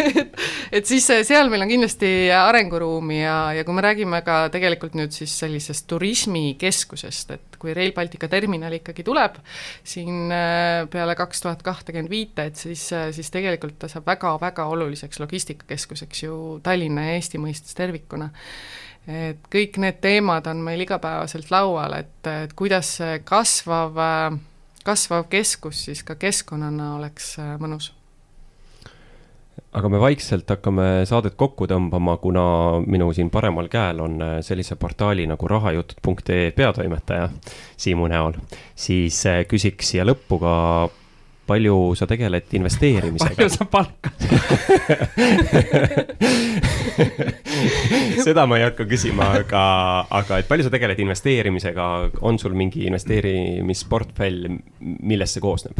Speaker 3: Et, et siis seal meil on kindlasti arenguruumi ja, ja kui me räägime ka tegelikult nüüd siis sellisest turismikeskusest, et kui Rail Baltica terminal ikkagi tuleb siin äh, peale kaks tuhat kahtekümmend viite, et siis, äh, siis tegelikult ta saab väga-väga oluliseks logistikakeskuseks ju Tallinna ja Eesti mõistes tervikuna. Et kõik need teemad on meil igapäevaselt laual, et, et kuidas see kasvav äh, kasvav keskus siis ka keskkonnana oleks äh, mõnus.
Speaker 1: Aga me vaikselt hakkame saadet kokku tõmbama, kuna minu siin paremal käel on äh, sellise portaali nagu rahajutud.ee peatoimetaja Siimu näol, siis äh, küsiks siia lõppu ka palju sa tegeled investeerimisega?
Speaker 2: palju sa palkad
Speaker 1: seda ma ei hakka küsima, aga, aga et palju sa tegeled investeerimisega, on sul mingi investeerimisportfell, millest see koosneb?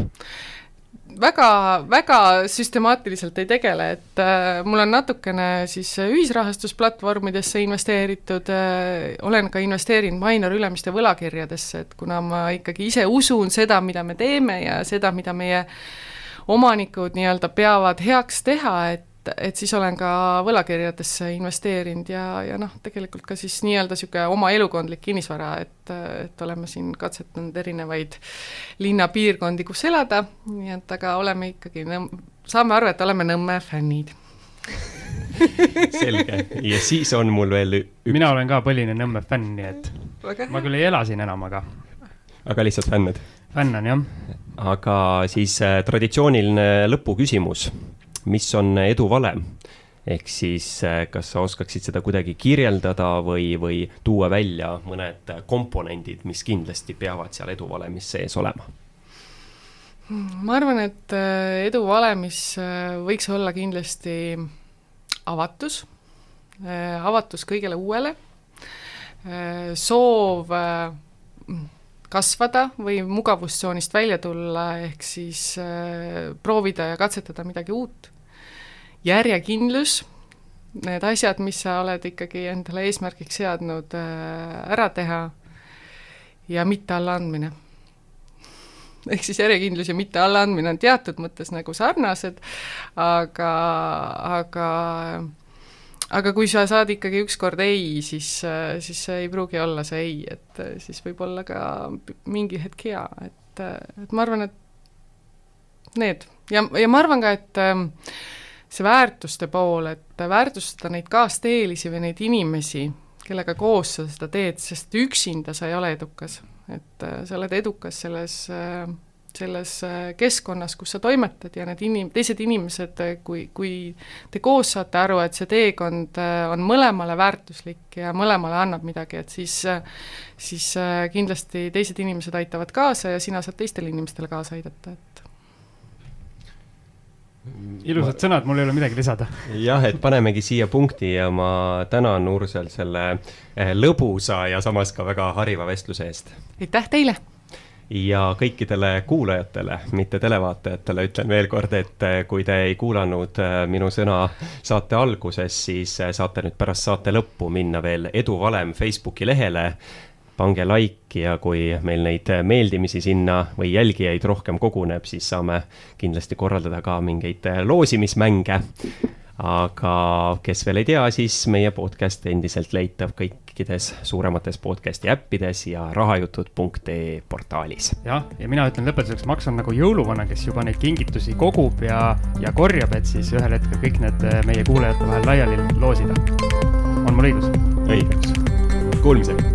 Speaker 3: Väga, väga süstemaatiliselt ei tegele, et äh, mul on natukene siis ühisrahastusplatvormidesse investeeritud äh,, olen ka investeerinud Mainor Ülemiste võlakirjadesse, et kuna ma ikkagi ise usun seda, mida me teeme ja seda, mida meie omanikud nii-öelda peavad heaks teha, et et, et siis olen ka võlakirjadesse investeerinud ja, ja noh, tegelikult ka siis nii-öelda niisugune oma elukondlik kinnisvara, et, et oleme siin katsetanud erinevaid linnapiirkondi, kus elada, nii et aga oleme ikkagi, saame aru, et oleme Nõmme fännid.
Speaker 1: Selge, ja siis on mul veel
Speaker 2: üks mina olen ka põline Nõmme fänn, nii et Väga ma küll ei ela siin enam, aga
Speaker 1: aga lihtsalt fännad?
Speaker 2: fännan, jah.
Speaker 1: aga siis äh, traditsiooniline lõpuküsimus mis on edu valem? ehk siis äh, kas sa oskaksid seda kuidagi kirjeldada või, või tuua välja mõned komponendid, mis kindlasti peavad seal eduvalemis sees olema?
Speaker 3: ma arvan, et äh, eduvalemis äh, võiks olla kindlasti avatus, avatus kõigele uuele, soov kasvada või mugavustsoonist välja tulla, ehk siis proovida ja katsetada midagi uut järjekindlus, need asjad, mis sa oled ikkagi endale eesmärgiks seadnud, äh, ära teha ja mitte allaandmine. ehk siis järjekindlus ja mitte allaandmine on teatud mõttes nagu sarnased, aga, aga aga kui sa saad ikkagi ükskord ei, siis, siis see ei pruugi olla see ei, et siis võib olla ka mingi hetk hea, et, et ma arvan, et need ja, ja ma arvan ka, et see väärtuste pool, et väärtustada neid kaasteelisi või neid inimesi, kellega koos sa seda teed, sest üksinda sa ei ole edukas. et äh, sa oled edukas selles äh, selles äh, keskkonnas, kus sa toimetad ja need inim-, teised inimesed, kui, kui te koos saate aru, et see teekond on mõlemale väärtuslik ja mõlemale annab midagi, et siis siis kindlasti teised inimesed aitavad kaasa ja sina saad teistele inimestele kaasa aidata, et
Speaker 2: ilusad ma... sõnad, mul ei ole midagi lisada.
Speaker 1: jah, et panemegi siia punkti ja ma tänan Ursel selle eh, lõbusa ja samas ka väga hariva vestluse eest.
Speaker 3: aitäh teile!
Speaker 1: ja kõikidele kuulajatele, mitte televaatajatele, ütlen veel kord, et eh, kui te ei kuulanud eh, minu sõna saate alguses, siis saate nüüd pärast saate lõppu minna veel Edu Valem Facebooki lehele pange like ja kui meil neid meeldimisi sinna või jälgijaid rohkem koguneb, siis saame kindlasti korraldada ka mingeid loosimismänge. aga kes veel ei tea, siis meie podcast endiselt leitav kõikides suuremates podcast'i äppides ja rahajutud.ee portaalis.
Speaker 2: jah, ja mina ütlen lõpetuseks, Max on nagu jõuluvana, kes juba neid kingitusi kogub ja, ja korjab, et siis ühel hetkel kõik need meie kuulajate vahel laiali loosida. on mul õigus?
Speaker 1: õigus. Kuulmiseni